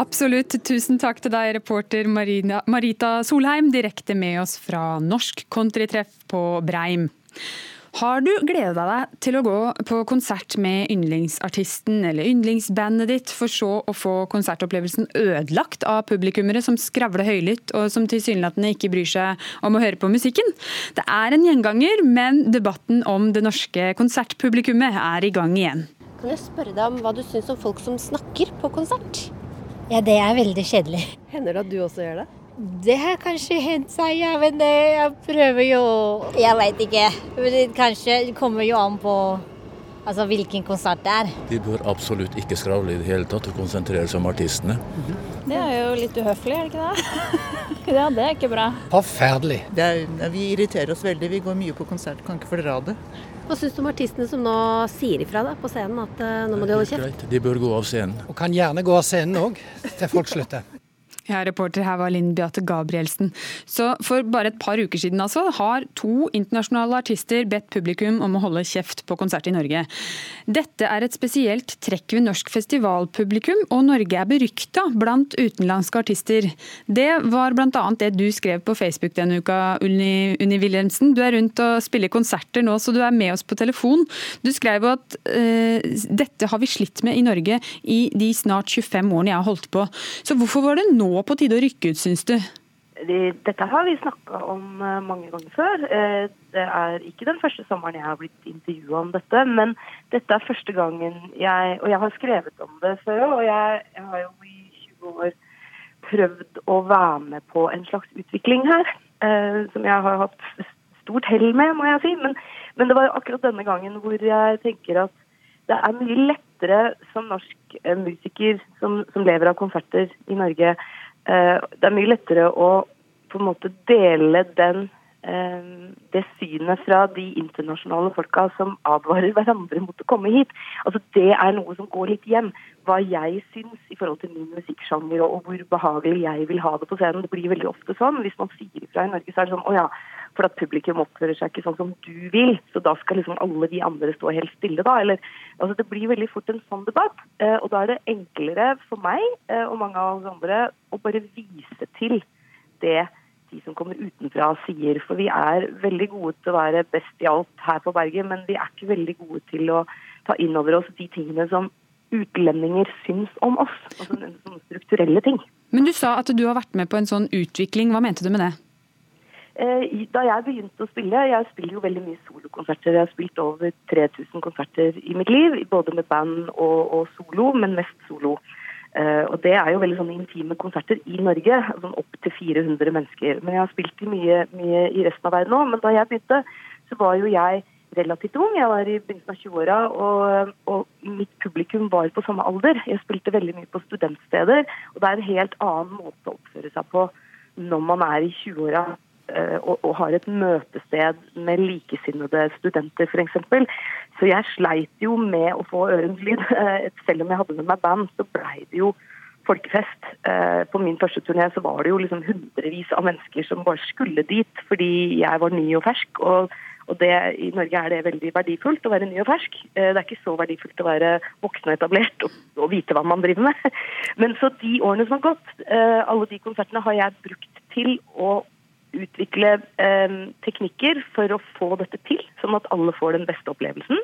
Absolutt. Tusen takk til deg, reporter Marina, Marita Solheim, direkte med oss fra Norsk Countrytreff på Breim. Har du gleda deg til å gå på konsert med yndlingsartisten eller yndlingsbandet ditt, for så å få konsertopplevelsen ødelagt av publikummere som skravler høylytt og som tilsynelatende ikke bryr seg om å høre på musikken? Det er en gjenganger, men debatten om det norske konsertpublikummet er i gang igjen. Kan jeg spørre deg om hva du syns om folk som snakker på konsert? Ja, det er veldig kjedelig. Hender det at du også gjør det? Det har kanskje hendt seg, ja, men jeg prøver jo Jeg veit ikke. Det kanskje kommer jo an på altså, hvilken konsert det er. De bør absolutt ikke skravle i det hele tatt og konsentrere seg om artistene. Det er jo litt uhøflig, er det ikke det? ja, det er ikke bra. Forferdelig. Er, vi irriterer oss veldig. Vi går mye på konsert, kan ikke fordra det. Hva syns du om artistene som nå sier ifra da, på scenen at uh, nå må de holde kjeft? De bør gå av scenen. Og kan gjerne gå av scenen òg, til folk slutter. Ja, reporter her var Linn Beate Gabrielsen. Så For bare et par uker siden altså, har to internasjonale artister bedt publikum om å holde kjeft på konsert i Norge. Dette er et spesielt trekk ved norsk festivalpublikum, og Norge er berykta blant utenlandske artister. Det var bl.a. det du skrev på Facebook denne uka, Unni, Unni Wilhelmsen. Du er rundt og spiller konserter nå, så du er med oss på telefon. Du skrev at uh, dette har vi slitt med i Norge i de snart 25 årene jeg har holdt på. Så hvorfor var det nå på tide å rykke ut, syns du? Dette har vi snakka om eh, mange ganger før. Eh, det er ikke den første sommeren jeg har blitt intervjua om dette, men dette er første gangen jeg Og jeg har skrevet om det før, og jeg, jeg har jo i 20 år prøvd å være med på en slags utvikling her, eh, som jeg har hatt stort hell med, må jeg si. Men, men det var akkurat denne gangen hvor jeg tenker at det er mye lettere som norsk musiker som, som lever av konserter i Norge, det er mye lettere å på en måte dele den, eh, det synet fra de internasjonale folka som advarer hverandre mot å komme hit. Altså Det er noe som går litt hjem. Hva jeg syns i forhold til min musikksjanger og hvor behagelig jeg vil ha det på scenen. Det blir veldig ofte sånn. Hvis man sier ifra i Norge, så er det sånn å ja, for at publikum oppfører seg ikke sånn som du vil, så da skal liksom alle de andre stå helt stille, da. Eller, altså det blir veldig fort en sånn debatt. Eh, og da er det enklere for meg eh, og mange av oss andre å bare vise til det de som kommer utenfra sier. For vi er veldig gode til å være best i alt her på berget, men vi er ikke veldig gode til å ta inn over oss de tingene som utlendinger syns om oss. Altså sånne strukturelle ting. Men du sa at du har vært med på en sånn utvikling. Hva mente du med det? Eh, da jeg begynte å spille Jeg spiller jo veldig mye solokonserter. Jeg har spilt over 3000 konserter i mitt liv, både med band og, og solo, men mest solo. Uh, og Det er jo veldig sånne intime konserter i Norge, sånn opp til 400 mennesker. Men jeg har spilt i mye, mye i resten av verden òg. Men da jeg begynte, så var jo jeg relativt ung. Jeg var i begynnelsen av 20-åra, og, og, mitt publikum var på samme alder. Jeg spilte veldig mye på studentsteder, og det er en helt annen måte å oppføre seg på når man er i 20-åra eh, og, og, har et møtested med likesinnede studenter, f.eks. Så jeg sleit jo med å få ørens lyd. Selv om jeg hadde med meg band, så blei det jo folkefest. Eh, på min første turné så var det jo liksom hundrevis av mennesker som bare skulle dit fordi jeg var ny og fersk. og og det, I Norge er det veldig verdifullt å være ny og fersk. Eh, det er ikke så verdifullt å være voksen og etablert og, og vite hva man driver med. Men så de årene som har gått, eh, alle de konsertene har jeg brukt til å utvikle eh, teknikker for å få dette til, sånn at alle får den beste opplevelsen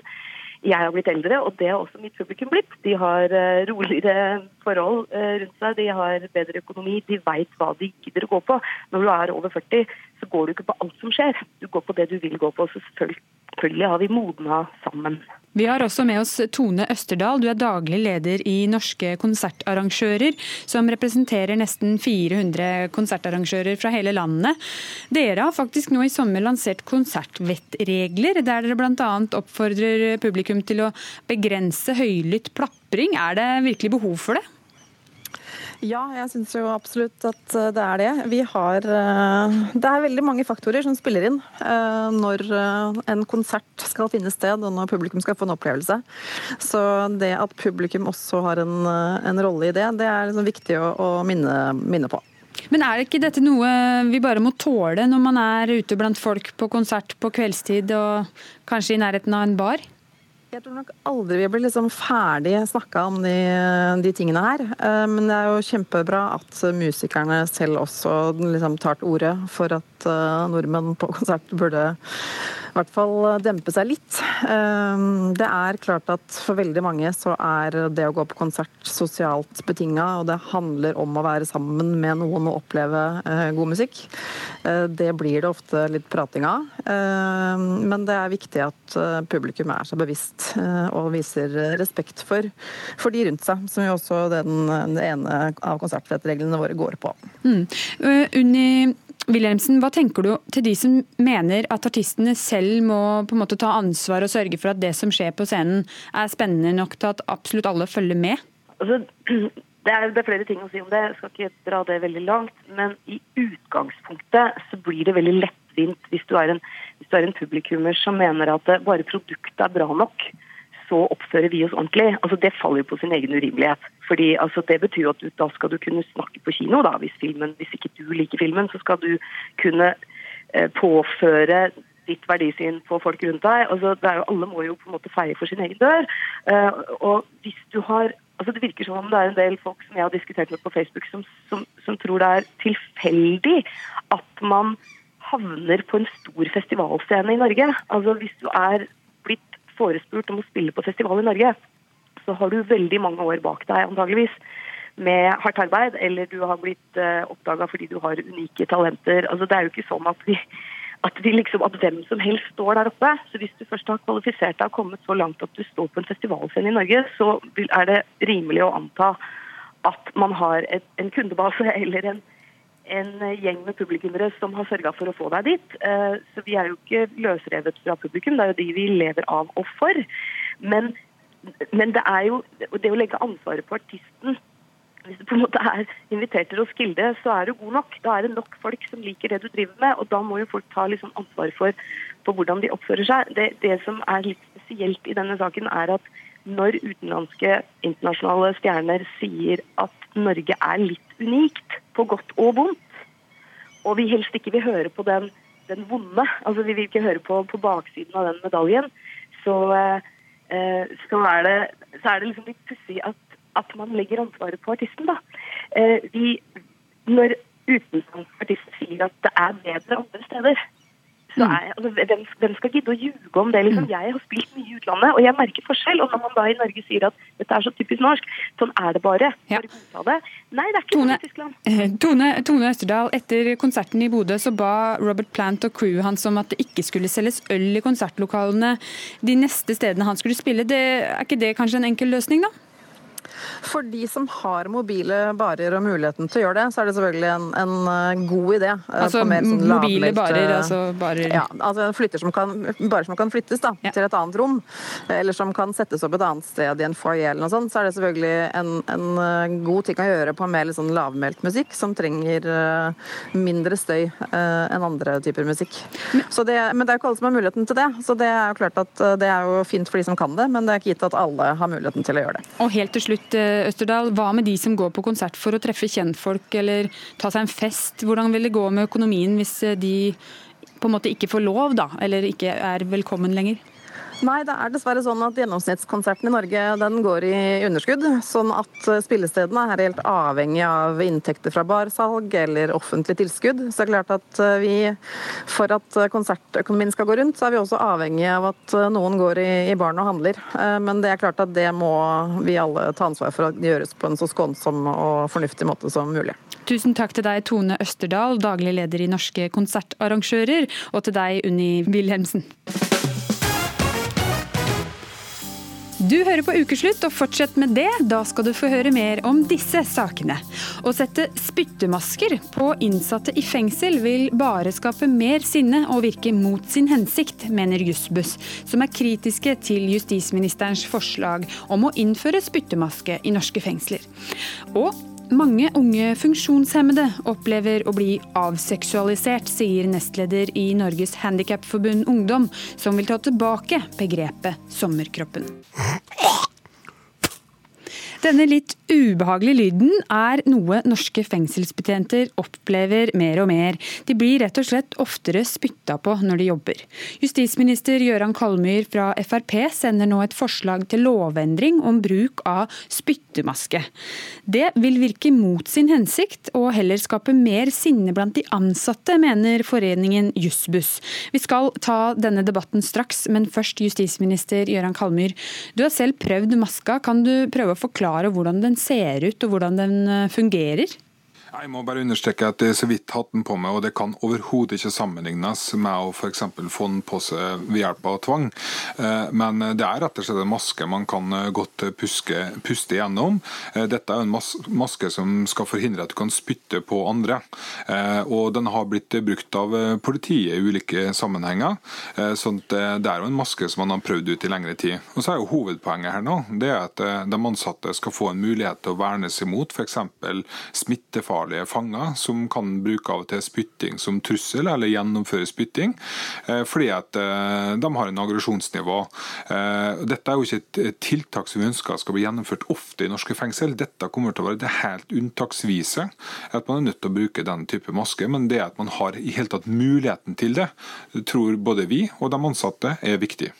jeg har blitt eldre, og det har også mitt publikum blitt. De har uh, roligere forhold uh, rundt seg, de har bedre økonomi, de veit hva de gidder å gå på. Når du er over 40, så går du ikke på alt som skjer. Du går på det du vil gå på. Så selvfølgelig har vi modna sammen. Vi har også med oss Tone Østerdal, du er daglig leder i Norske konsertarrangører, som representerer nesten 400 konsertarrangører fra hele landet. Dere har faktisk nå i sommer lansert konsertvettregler, der dere bl.a. oppfordrer publikum til å begrense høylytt plapring. Er det virkelig behov for det? Ja, jeg syns jo absolutt at eh, det er det. Vi har eh, Det er veldig mange faktorer som spiller inn eh, når en konsert skal finne sted, og når publikum skal få en opplevelse. Så det at publikum også har en, en rolle i det, det er liksom viktig å, å minne, minne på. Men er ikke dette noe vi bare må tåle når man er ute blant folk på konsert på kveldstid og kanskje i nærheten av en bar? Jeg tror nok aldri vi blir liksom ferdig snakka om de, de, tingene her. Eh, men det er jo kjempebra at musikerne selv også liksom tar til orde for at eh, nordmenn på konsert burde i hvert fall dempe seg litt. Ehm, det er klart at for veldig mange så er det å gå på konsert sosialt betinga, og det handler om å være sammen med noen og oppleve eh, god musikk. Eh, det blir det ofte litt prating av, ehm, men det er viktig at eh, publikum er seg bevisst og viser respekt for, for de rundt seg, som jo også den, den ene av konsertrettreglene våre går på. Mm. Unni Wilhelmsen, hva tenker du til de som mener at artistene selv må på en måte ta ansvar og sørge for at det som skjer på scenen er spennende nok til at absolutt alle følger med? Altså, det, er, det er, flere ting å si om det, jeg skal ikke dra det veldig langt. Men i utgangspunktet så blir det veldig lettvint hvis du er en, hvis du er en publikummer som mener at bare produktet er bra nok så oppfører vi oss ordentlig. Altså Det faller jo på sin egen urimelighet. Fordi altså, Det betyr jo at du, da skal du kunne snakke på kino, da, hvis, filmen, hvis ikke du liker filmen. Så skal du kunne eh, påføre ditt verdisyn på folk rundt deg. Altså, det er jo, alle må jo på en måte feie for sin egen dør. Eh, og hvis du har altså Det virker som om det er en del folk som jeg har diskutert med på Facebook, som, som, som tror det er tilfeldig at man havner på en stor festivalscene i Norge. Altså Hvis du er forespurt om å spille på festival i Norge, så har du veldig mange år bak deg antageligvis med hardt arbeid, eller du har blitt uh, eh, oppdaga fordi du har unike talenter. Altså, det er jo ikke sånn at, vi, at, vi liksom, at hvem som helst står der oppe. Så hvis du først har kvalifisert deg og kommet så langt at du står på en festivalscene i Norge, så er det rimelig å anta at man har et, en kundebase eller en, en gjeng med publikummere som har sørga for å få deg dit. Eh, så vi er jo ikke løsrevet fra publikum, det er jo de vi lever av og for. Men, men det er jo det å legge ansvaret på artisten hvis du på en måte er invitert til Roskilde, så er du god nok. Da er det nok folk som liker det du driver med, og da må jo folk ta liksom ansvar for, for, hvordan de oppfører seg. Det, det som er litt spesielt i denne saken, er at når utenlandske internasjonale stjerner sier at Norge er litt unikt, på godt og vondt, og vi helst ikke vil høre på den, den vonde, altså vi vil ikke høre på, på baksiden av den medaljen, så, eh, så, er, det, så er, det, liksom litt pussig at, at, man legger ansvaret på artisten. da. Eh, vi, når utenlandske artister sier at det er bedre andre steder, så mm. er, altså, hvem, hvem, skal gidde å ljuge om det? Liksom, mm. jeg har spilt mye i utlandet, og jeg merker forskjell. Og når man da i Norge sier at dette er så typisk norsk, sånn er det bare. Ja. Det. Nei, det er ikke Tone, sånn Tyskland. Eh, Tone, Tone Østerdal, etter konserten i Bodø så ba Robert Plant og crewet hans om at det ikke skulle selges øl i konsertlokalene de neste stedene han skulle spille. Det, er ikke det kanskje en enkel løsning, da? For de som har mobile barer og muligheten til å gjøre det, så er det selvfølgelig en, en eh, god idé. Altså sånn mobile barer, altså barer Ja, altså flytter som kan, barer som kan flyttes da, ja. til et annet rom, eller som kan settes opp et annet sted i en foyer eller noe sånt, så er det selvfølgelig en, en god ting å gjøre på mer sånn lavmælt musikk, som trenger mindre støy enn andre typer musikk. Så det, men det er ikke alle som har muligheten til det, så det er jo klart at det er jo fint for de som kan det, men det er ikke gitt at alle har muligheten til å gjøre det. Og helt til slutt, Østerdal, hva med de som går på konsert for å treffe kjentfolk eller ta seg en fest? Hvordan vil det gå med økonomien hvis de på en måte ikke får lov, da, eller ikke er velkommen lenger? Nei, det er dessverre sånn at gjennomsnittskonserten i Norge den går i underskudd. Sånn at spillestedene er helt avhengig av inntekter fra barsalg eller offentlig tilskudd. Så det er klart at vi, for at konsertøkonomien skal gå rundt, så er vi også avhengig av at noen går i, i baren og handler. Men det er klart at det må vi alle ta ansvar for at gjøres på en så skånsom og fornuftig måte som mulig. Tusen takk til deg, Tone Østerdal, daglig leder i Norske konsertarrangører, og til deg, Unni Wilhelmsen. Du hører på Ukeslutt, og fortsett med det. Da skal du få høre mer om disse sakene. Å sette spyttemasker på innsatte i fengsel vil bare skape mer sinne og virke mot sin hensikt, mener Jussbuss, som er kritiske til justisministerens forslag om å innføre spyttemaske i norske fengsler. Og mange unge funksjonshemmede opplever å bli avseksualisert, sier nestleder i Norges Handikapforbund Ungdom, som vil ta tilbake begrepet sommerkroppen. Denne litt ubehagelige lyden er noe norske fengselsbetjenter opplever mer og mer. De blir rett og slett oftere spytta på når de jobber. Justisminister Gøran Kalmyr fra Frp sender nå et forslag til lovendring om bruk av spyttemaske. Det vil virke mot sin hensikt og heller skape mer sinne blant de ansatte, mener foreningen Jussbuss. Vi skal ta denne debatten straks, men først justisminister Gøran Kalmyr. Du har selv prøvd maska. Kan du prøve å forklare forklare hvordan den ser ut og hvordan den eh, fungerer? Jeg må bare understreke at det er så vidt hatt den på meg, og det kan overhodet ikke sammenlignes med å f.eks. få den på seg ved hjelp av tvang. Eh, men det er rett og slett en maske man kan eh, godt puske, puste igjennom. Eh, dette er en maske som skal forhindre at du kan spytte på andre. Og den har blitt brukt av politiet i ulike sammenhenger. Så det er jo en maske som man har prøvd ut i lengre tid. Og så er jo hovedpoenget her nå det er at de ansatte skal få en mulighet til å verne seg mot f.eks. smittefare ufarlige fanger som kan bruke av og til spytting som trussel, eller gjennomføre spytting, eh, fordi at eh, de har en aggresjonsnivå. Eh, dette er jo ikke et tiltak som vi ønsker skal bli gjennomført ofte i norske fengsel. Dette kommer til å være det helt unntaksvise, at man er nødt til å bruke den type maske. Men det at man har i hele tatt muligheten til det, tror både vi og de ansatte er viktig.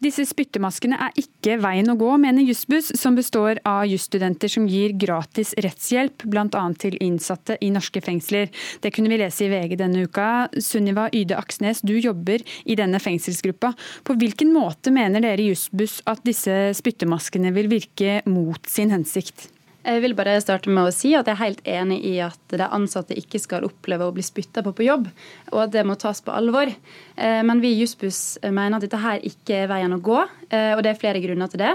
Disse spyttemaskene er ikke veien å gå, mener Jussbuss, som består av jusstudenter som gir gratis rettshjelp, bl.a. til innsatte i norske fengsler. Det kunne vi lese i VG denne uka. Sunniva Yde Aksnes, du jobber i denne fengselsgruppa. På hvilken måte mener dere i Jussbuss at disse spyttemaskene vil virke mot sin hensikt? Jeg vil bare starte med å si at jeg er helt enig i at de ansatte ikke skal oppleve å bli spytta på på jobb, og at det må tas på alvor. Eh, men vi i Jussbuss mener at dette her ikke er veien å gå, eh, og det er flere grunner til det.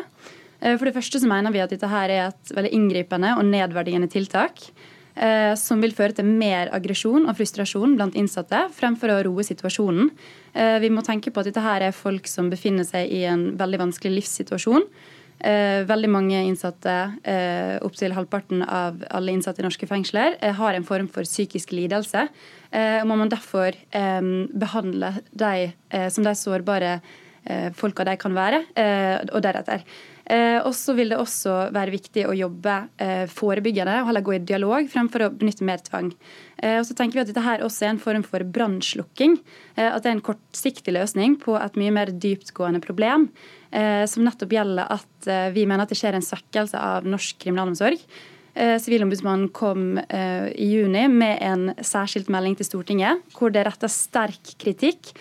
Eh, for det første så mener vi at dette her er et veldig inngripende og nedverdigende tiltak. Som vil føre til mer aggresjon og frustrasjon blant innsatte, fremfor å roe situasjonen. Vi må tenke på at dette her er folk som befinner seg i en veldig vanskelig livssituasjon veldig mange innsatte, eh, opptil halvparten av alle innsatte i norske fengsler, eh, har en form for psykisk lidelse. og Man må derfor behandle de som de sårbare folka de kan være, og deretter. og så vil det også være viktig å jobbe forebyggende og heller gå i dialog fremfor å benytte mer tvang. og så tenker vi at Dette her også er en form for brannslukking. at det er en kortsiktig løsning på et mye mer dyptgående problem. Eh, som nettopp gjelder at eh, vi mener at det skjer en svekkelse av norsk kriminalomsorg. Eh, Sivilombudsmannen kom i juni med en særskilt melding til Stortinget hvor det retter sterk kritikk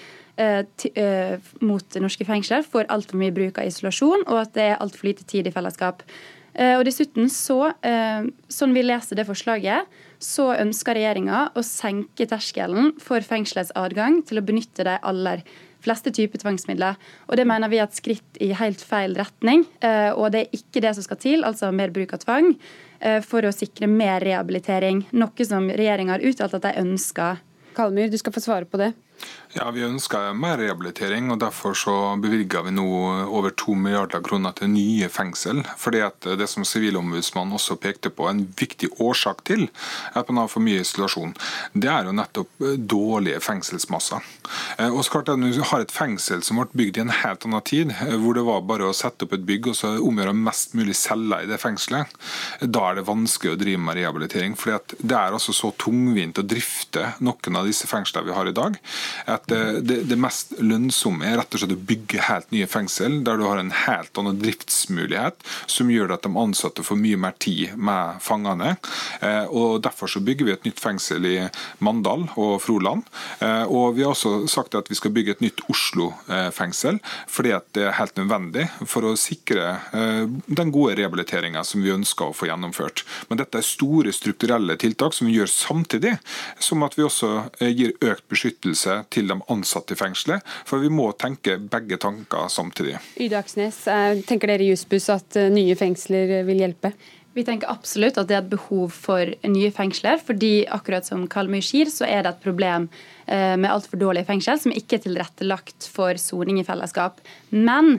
mot norske fengsler for altfor mye bruk av isolasjon, og at det er altfor lite tid i fellesskap. Og dessuten så, Sånn vi leser det forslaget, så ønsker regjeringa å senke terskelen for fengselets adgang til å benytte de aller fleste typer tvangsmidler. Og Det mener vi er et skritt i helt feil retning. Eh, og det er ikke det som skal til, altså mer bruk av tvang, eh, for å sikre mer rehabilitering. Noe som regjeringa har uttalt at de ønsker. Kalmyr, du skal få svare på det. Ja, Vi ønsker mer rehabilitering, og derfor så bevilger vi nå over to milliarder kroner til nye fengsel. Fordi at Det som Sivilombudsmannen også pekte på, en viktig årsak til at man har for mye isolasjon, det er jo nettopp eh, dårlige fengselsmasser. Eh, og så klart at Du har et fengsel som ble bygd i en helt annen tid, eh, hvor det var bare å sette opp et bygg og så omgjøre mest mulig celler i det fengselet. Da er det vanskelig å drive med rehabilitering. fordi at det er altså så tungvint å drifte noen av disse fengslene vi har i dag at det, det, mest lønnsomme er rett og slett å bygge helt nye fengsel, der du har en helt annen driftsmulighet, som gjør at de ansatte får mye mer tid med fangene. Eh, og Derfor så bygger vi et nytt fengsel i Mandal og Froland. Eh, og vi har også sagt at vi skal bygge et nytt Oslo-fengsel, fordi at det er helt nødvendig for å sikre eh, den gode rehabiliteringa som vi ønsker å få gjennomført. Men dette er store strukturelle tiltak som vi gjør samtidig som at vi også gir økt beskyttelse til de ansatte i fengselet. For vi må tenke begge tanker samtidig. Yde Aksnes, eh, tenker dere i Jussbuss at eh, nye fengsler vil hjelpe? Vi tenker absolutt at det er et behov for nye fengsler. fordi akkurat som Kalmøy sier, så er det et problem eh, med altfor dårlige fengsel som ikke er tilrettelagt for soning i fellesskap. Men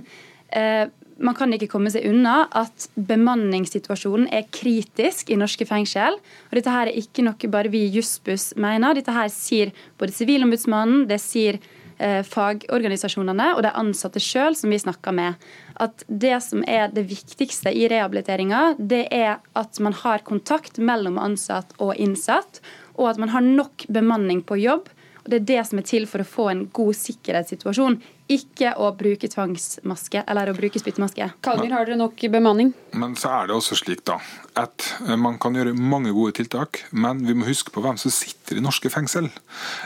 man kan ikke komme seg unna at bemanningssituasjonen er kritisk i norske fengsel. Og dette her er ikke noe bare vi i Jussbuss mener. Dette her sier både Sivilombudsmannen, det sier eh, fagorganisasjonene og de ansatte sjøl som vi snakker med. At det som er det viktigste i rehabiliteringa, det er at man har kontakt mellom ansatt og innsatt, og at man har nok bemanning på jobb. Og Det er det som er til for å få en god sikkerhetssituasjon ikke å bruke tvangsmaske eller å bruke spyttmaske. Kalmyr, har dere nok bemanning? Men så er det også slik da, at eh, man kan gjøre mange gode tiltak, men vi må huske på hvem som sitter i norske fengsel.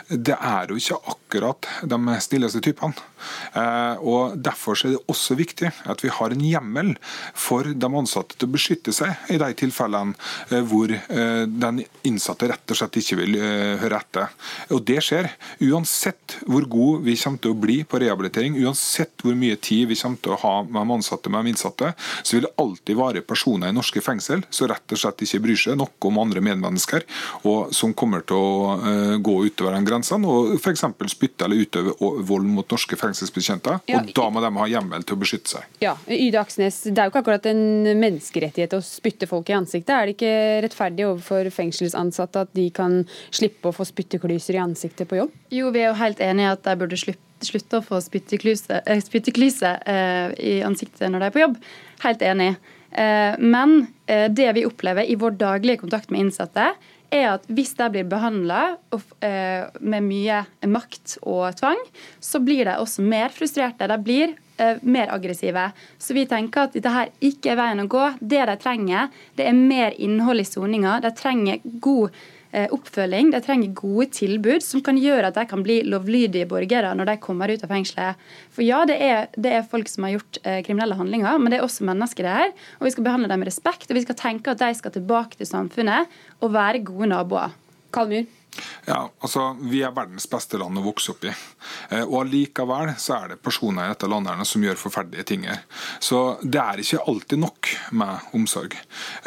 Det er jo ikke akkurat de stilleste typene. Eh, og Derfor er det også viktig at vi har en hjemmel for de ansatte til å beskytte seg i de tilfellene eh, hvor den innsatte rett og slett ikke vil høre etter. Og Det skjer uansett hvor god vi kommer til å bli på rehabilitering rehabilitering. Uansett hvor mye tid vi kommer til å ha med ansatte med innsatte, så vil det alltid være personer i norske fengsel som rett og slett ikke bryr seg noe om andre medmennesker, og som kommer til å uh, gå utover den grensen og f.eks. spytte eller utøve vold mot norske fengselsbetjenter. Ja, og da må de ha hjemmel til å beskytte seg. Ja, Yde Aksnes, Det er jo ikke akkurat en menneskerettighet å spytte folk i ansiktet. Er det ikke rettferdig overfor fengselsansatte at de kan slippe å få spytteklyser i ansiktet på jobb? Jo, vi er jo helt enige i at de burde slippe slutte å få spytteklyse eh, eh, i ansiktet når de er på jobb. Helt enig. Eh, men det vi opplever i vår daglige kontakt med innsatte, er at hvis de blir behandla eh, med mye makt og tvang, så blir de også mer frustrerte. De blir mer aggressive. Så vi tenker at dette her ikke er veien å gå. Det de trenger, det er mer innhold i soninga. De trenger god oppfølging. De trenger gode tilbud som kan gjøre at de kan bli lovlydige borgere når de kommer ut av fengselet. For ja, det er, det er folk som har gjort eh, kriminelle handlinger, men det er også mennesker det her. Og vi skal behandle dem med respekt, og vi skal tenke at de skal tilbake til samfunnet og være gode naboer. Kalmyr? Ja, altså Vi er verdens beste land å vokse opp i. Eh, og Allikevel så er det personer i dette landet som gjør forferdelige ting. Så det er ikke alltid nok med omsorg.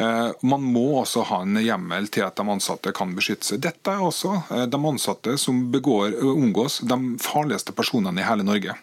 Eh, man må også ha en hjemmel til at de ansatte kan beskytte seg. Dette er også eh, de ansatte som begår, omgås de farligste personene i hele Norge.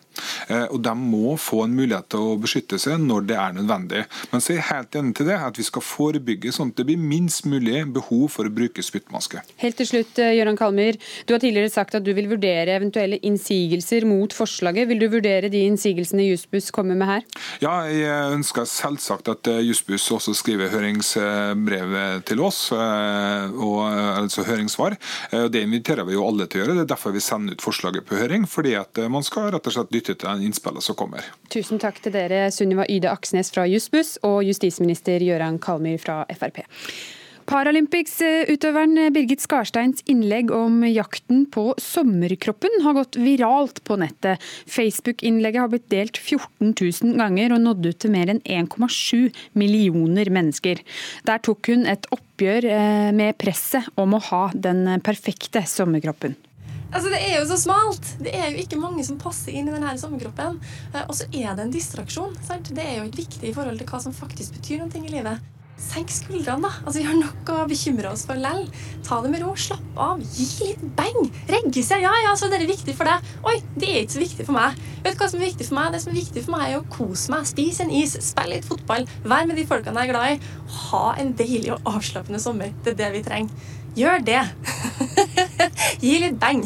Og De må få en mulighet til å beskytte seg når det er nødvendig. Men så er jeg helt enig til det, at vi skal forebygge sånn at det blir minst mulig behov for å bruke spyttmaske. Helt til slutt, Gøran Kalmyr. Du har tidligere sagt at du vil vurdere eventuelle innsigelser mot forslaget. Vil du vurdere de innsigelsene Jussbuss kommer med her? Ja, jeg ønsker selvsagt at eh, Jussbuss også skriver høringsbrev til oss, eh, og, altså høringssvar. Eh, det inviterer vi jo alle til å gjøre. Det er derfor vi sender ut forslaget på høring. Fordi at man skal rett og slett lytte til innspillene som kommer. Tusen takk til dere, Sunniva Yde Aksnes fra Jussbuss og justisminister Gøran Kalmyr fra Frp. Paralympics-utøveren Birgit Skarsteins innlegg om jakten på sommerkroppen har gått viralt på nettet. Facebook-innlegget har blitt delt 14 000 ganger og nådd ut til mer enn 1,7 millioner mennesker. Der tok hun et oppgjør eh, med presset om å ha den perfekte sommerkroppen. Altså, Det er jo så smalt. Det er jo ikke mange som passer inn i denne sommerkroppen. Eh, og så er det en distraksjon. Sant? Det er jo ikke viktig i forhold til hva som faktisk betyr noe i livet. Senk skuldrene, da. Altså, Vi har nok å bekymre oss for lell. Ta det med ro. Slapp av. Gi litt beng. Regge seg. Ja, ja, så det er viktig for deg. Oi, det er ikke så viktig for meg. Vet du hva som er viktig for meg? Det som er viktig for meg, er å kose meg. Spise en is, spille litt fotball, være med de folkene jeg er glad i. Ha en deilig og avslappende sommer. Det er det vi trenger. Gjør det. Gi litt beng.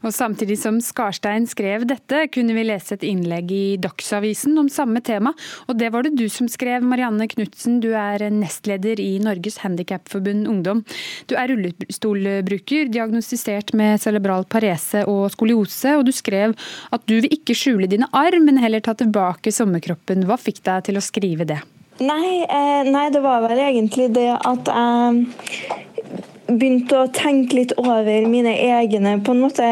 Og Samtidig som Skarstein skrev dette, kunne vi lese et innlegg i Dagsavisen om samme tema. Og det var det du som skrev, Marianne Knutsen. Du er nestleder i Norges Handikapforbund Ungdom. Du er rullestolbruker, diagnostisert med cerebral parese og skoliose. Og du skrev at du vil ikke skjule dine arr, men heller ta tilbake sommerkroppen. Hva fikk deg til å skrive det? Nei, eh, nei, det var vel egentlig det at jeg begynte å tenke litt over mine egne på en måte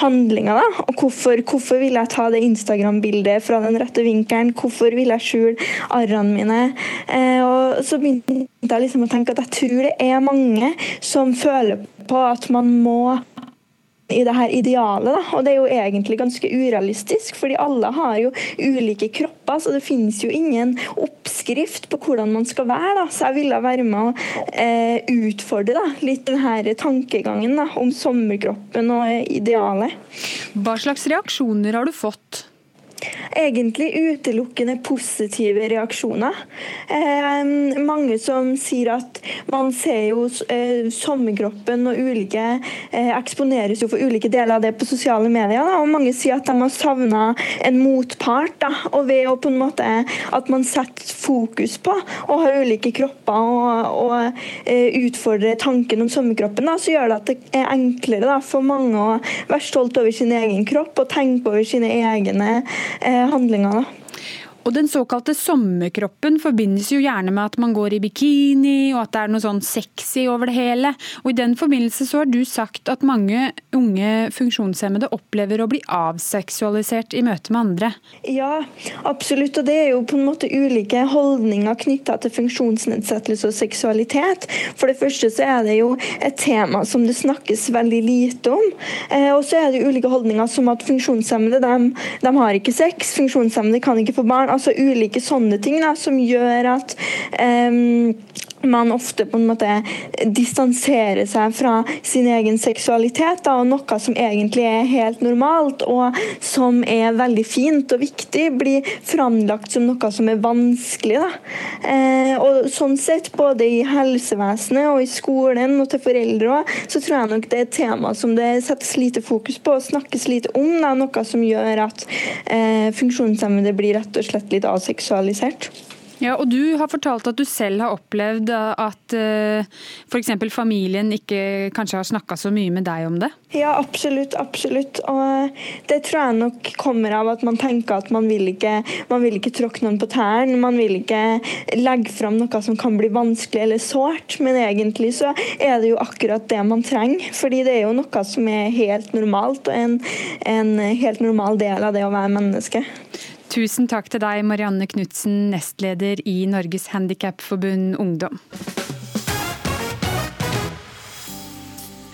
handlinger. Da. Og hvorfor, hvorfor vil jeg ta det Instagram-bildet fra den rette vinkelen? Hvorfor vil jeg skjule arrene mine? Eh, og så begynte jeg liksom å tenke at jeg tror det er mange som føler på at man må i det her idealet. Da. Og det er jo egentlig ganske urealistisk, fordi alle har jo ulike kropper, så det finnes jo ingen oppskrift på hvordan man skal være. Da. Så jeg ville være med å eh, utfordre da, litt den her tankegangen da, om sommerkroppen og idealet. Hva slags reaksjoner har du fått? Egentlig utelukkende positive reaksjoner. Eh, mange som sier at man ser jo eh, sommerkroppen og ulike eh, eksponeres jo for ulike deler av det på sosiale medier. Da, og mange sier at de har savna en motpart. Da, og ved å på en måte at man setter fokus på å ha ulike kropper og, og eh, utfordre tanken om sommerkroppen, da, så gjør det at det er enklere da, for mange å være stolt over sin egen kropp og tenke over sine egne eh, handlinger. Og Den såkalte sommerkroppen forbindes jo gjerne med at man går i bikini, og at det er noe sånn sexy over det hele. Og I den forbindelse så har du sagt at mange unge funksjonshemmede opplever å bli avseksualisert i møte med andre. Ja, absolutt. Og det er jo på en måte ulike holdninger knytta til funksjonsnedsettelse og seksualitet. For det første så er det jo et tema som det snakkes veldig lite om. Eh, og så er det ulike holdninger som at funksjonshemmede de, de har ikke sex, funksjonshemmede kan ikke få barn altså ulike sånne ting da, som gjør at um, man ofte på en måte distanserer seg fra sin egen seksualitet, da, og noe som egentlig er helt normalt og som er veldig fint og viktig, blir framlagt som noe som er vanskelig. Eh, og sånn sett, både i helsevesenet og i skolen og til foreldre òg, så tror jeg nok det er et tema som det settes lite fokus på og snakkes lite om. Da, noe som gjør at eh, funksjonshemmede blir rett og slett litt aseksualisert. Ja, og Du har fortalt at du selv har opplevd at uh, eh, f.eks. familien ikke kanskje har snakka så mye med deg om det? Ja, absolutt. absolutt. Og Det tror jeg nok kommer av at man tenker at man vil ikke, man vil ikke tråkke noen på tærne. Man vil ikke legge fram noe som kan bli vanskelig eller sårt. Men egentlig så er det jo akkurat det man trenger. Fordi det er jo noe som er helt normalt, og en, en helt normal del av det å være menneske. Tusen takk til deg, Marianne Knutsen, nestleder i Norges Handikapforbund Ungdom.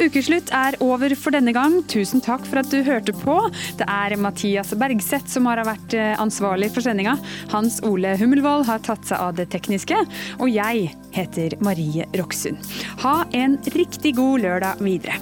Ukeslutt er over for denne gang. Tusen takk for at du hørte på. Det er Mathias Bergseth som har vært eh, ansvarlig for sendinga. Hans Ole Hummelvold har tatt seg av det tekniske. Og jeg heter Marie Roksund. Ha en riktig god lørdag videre.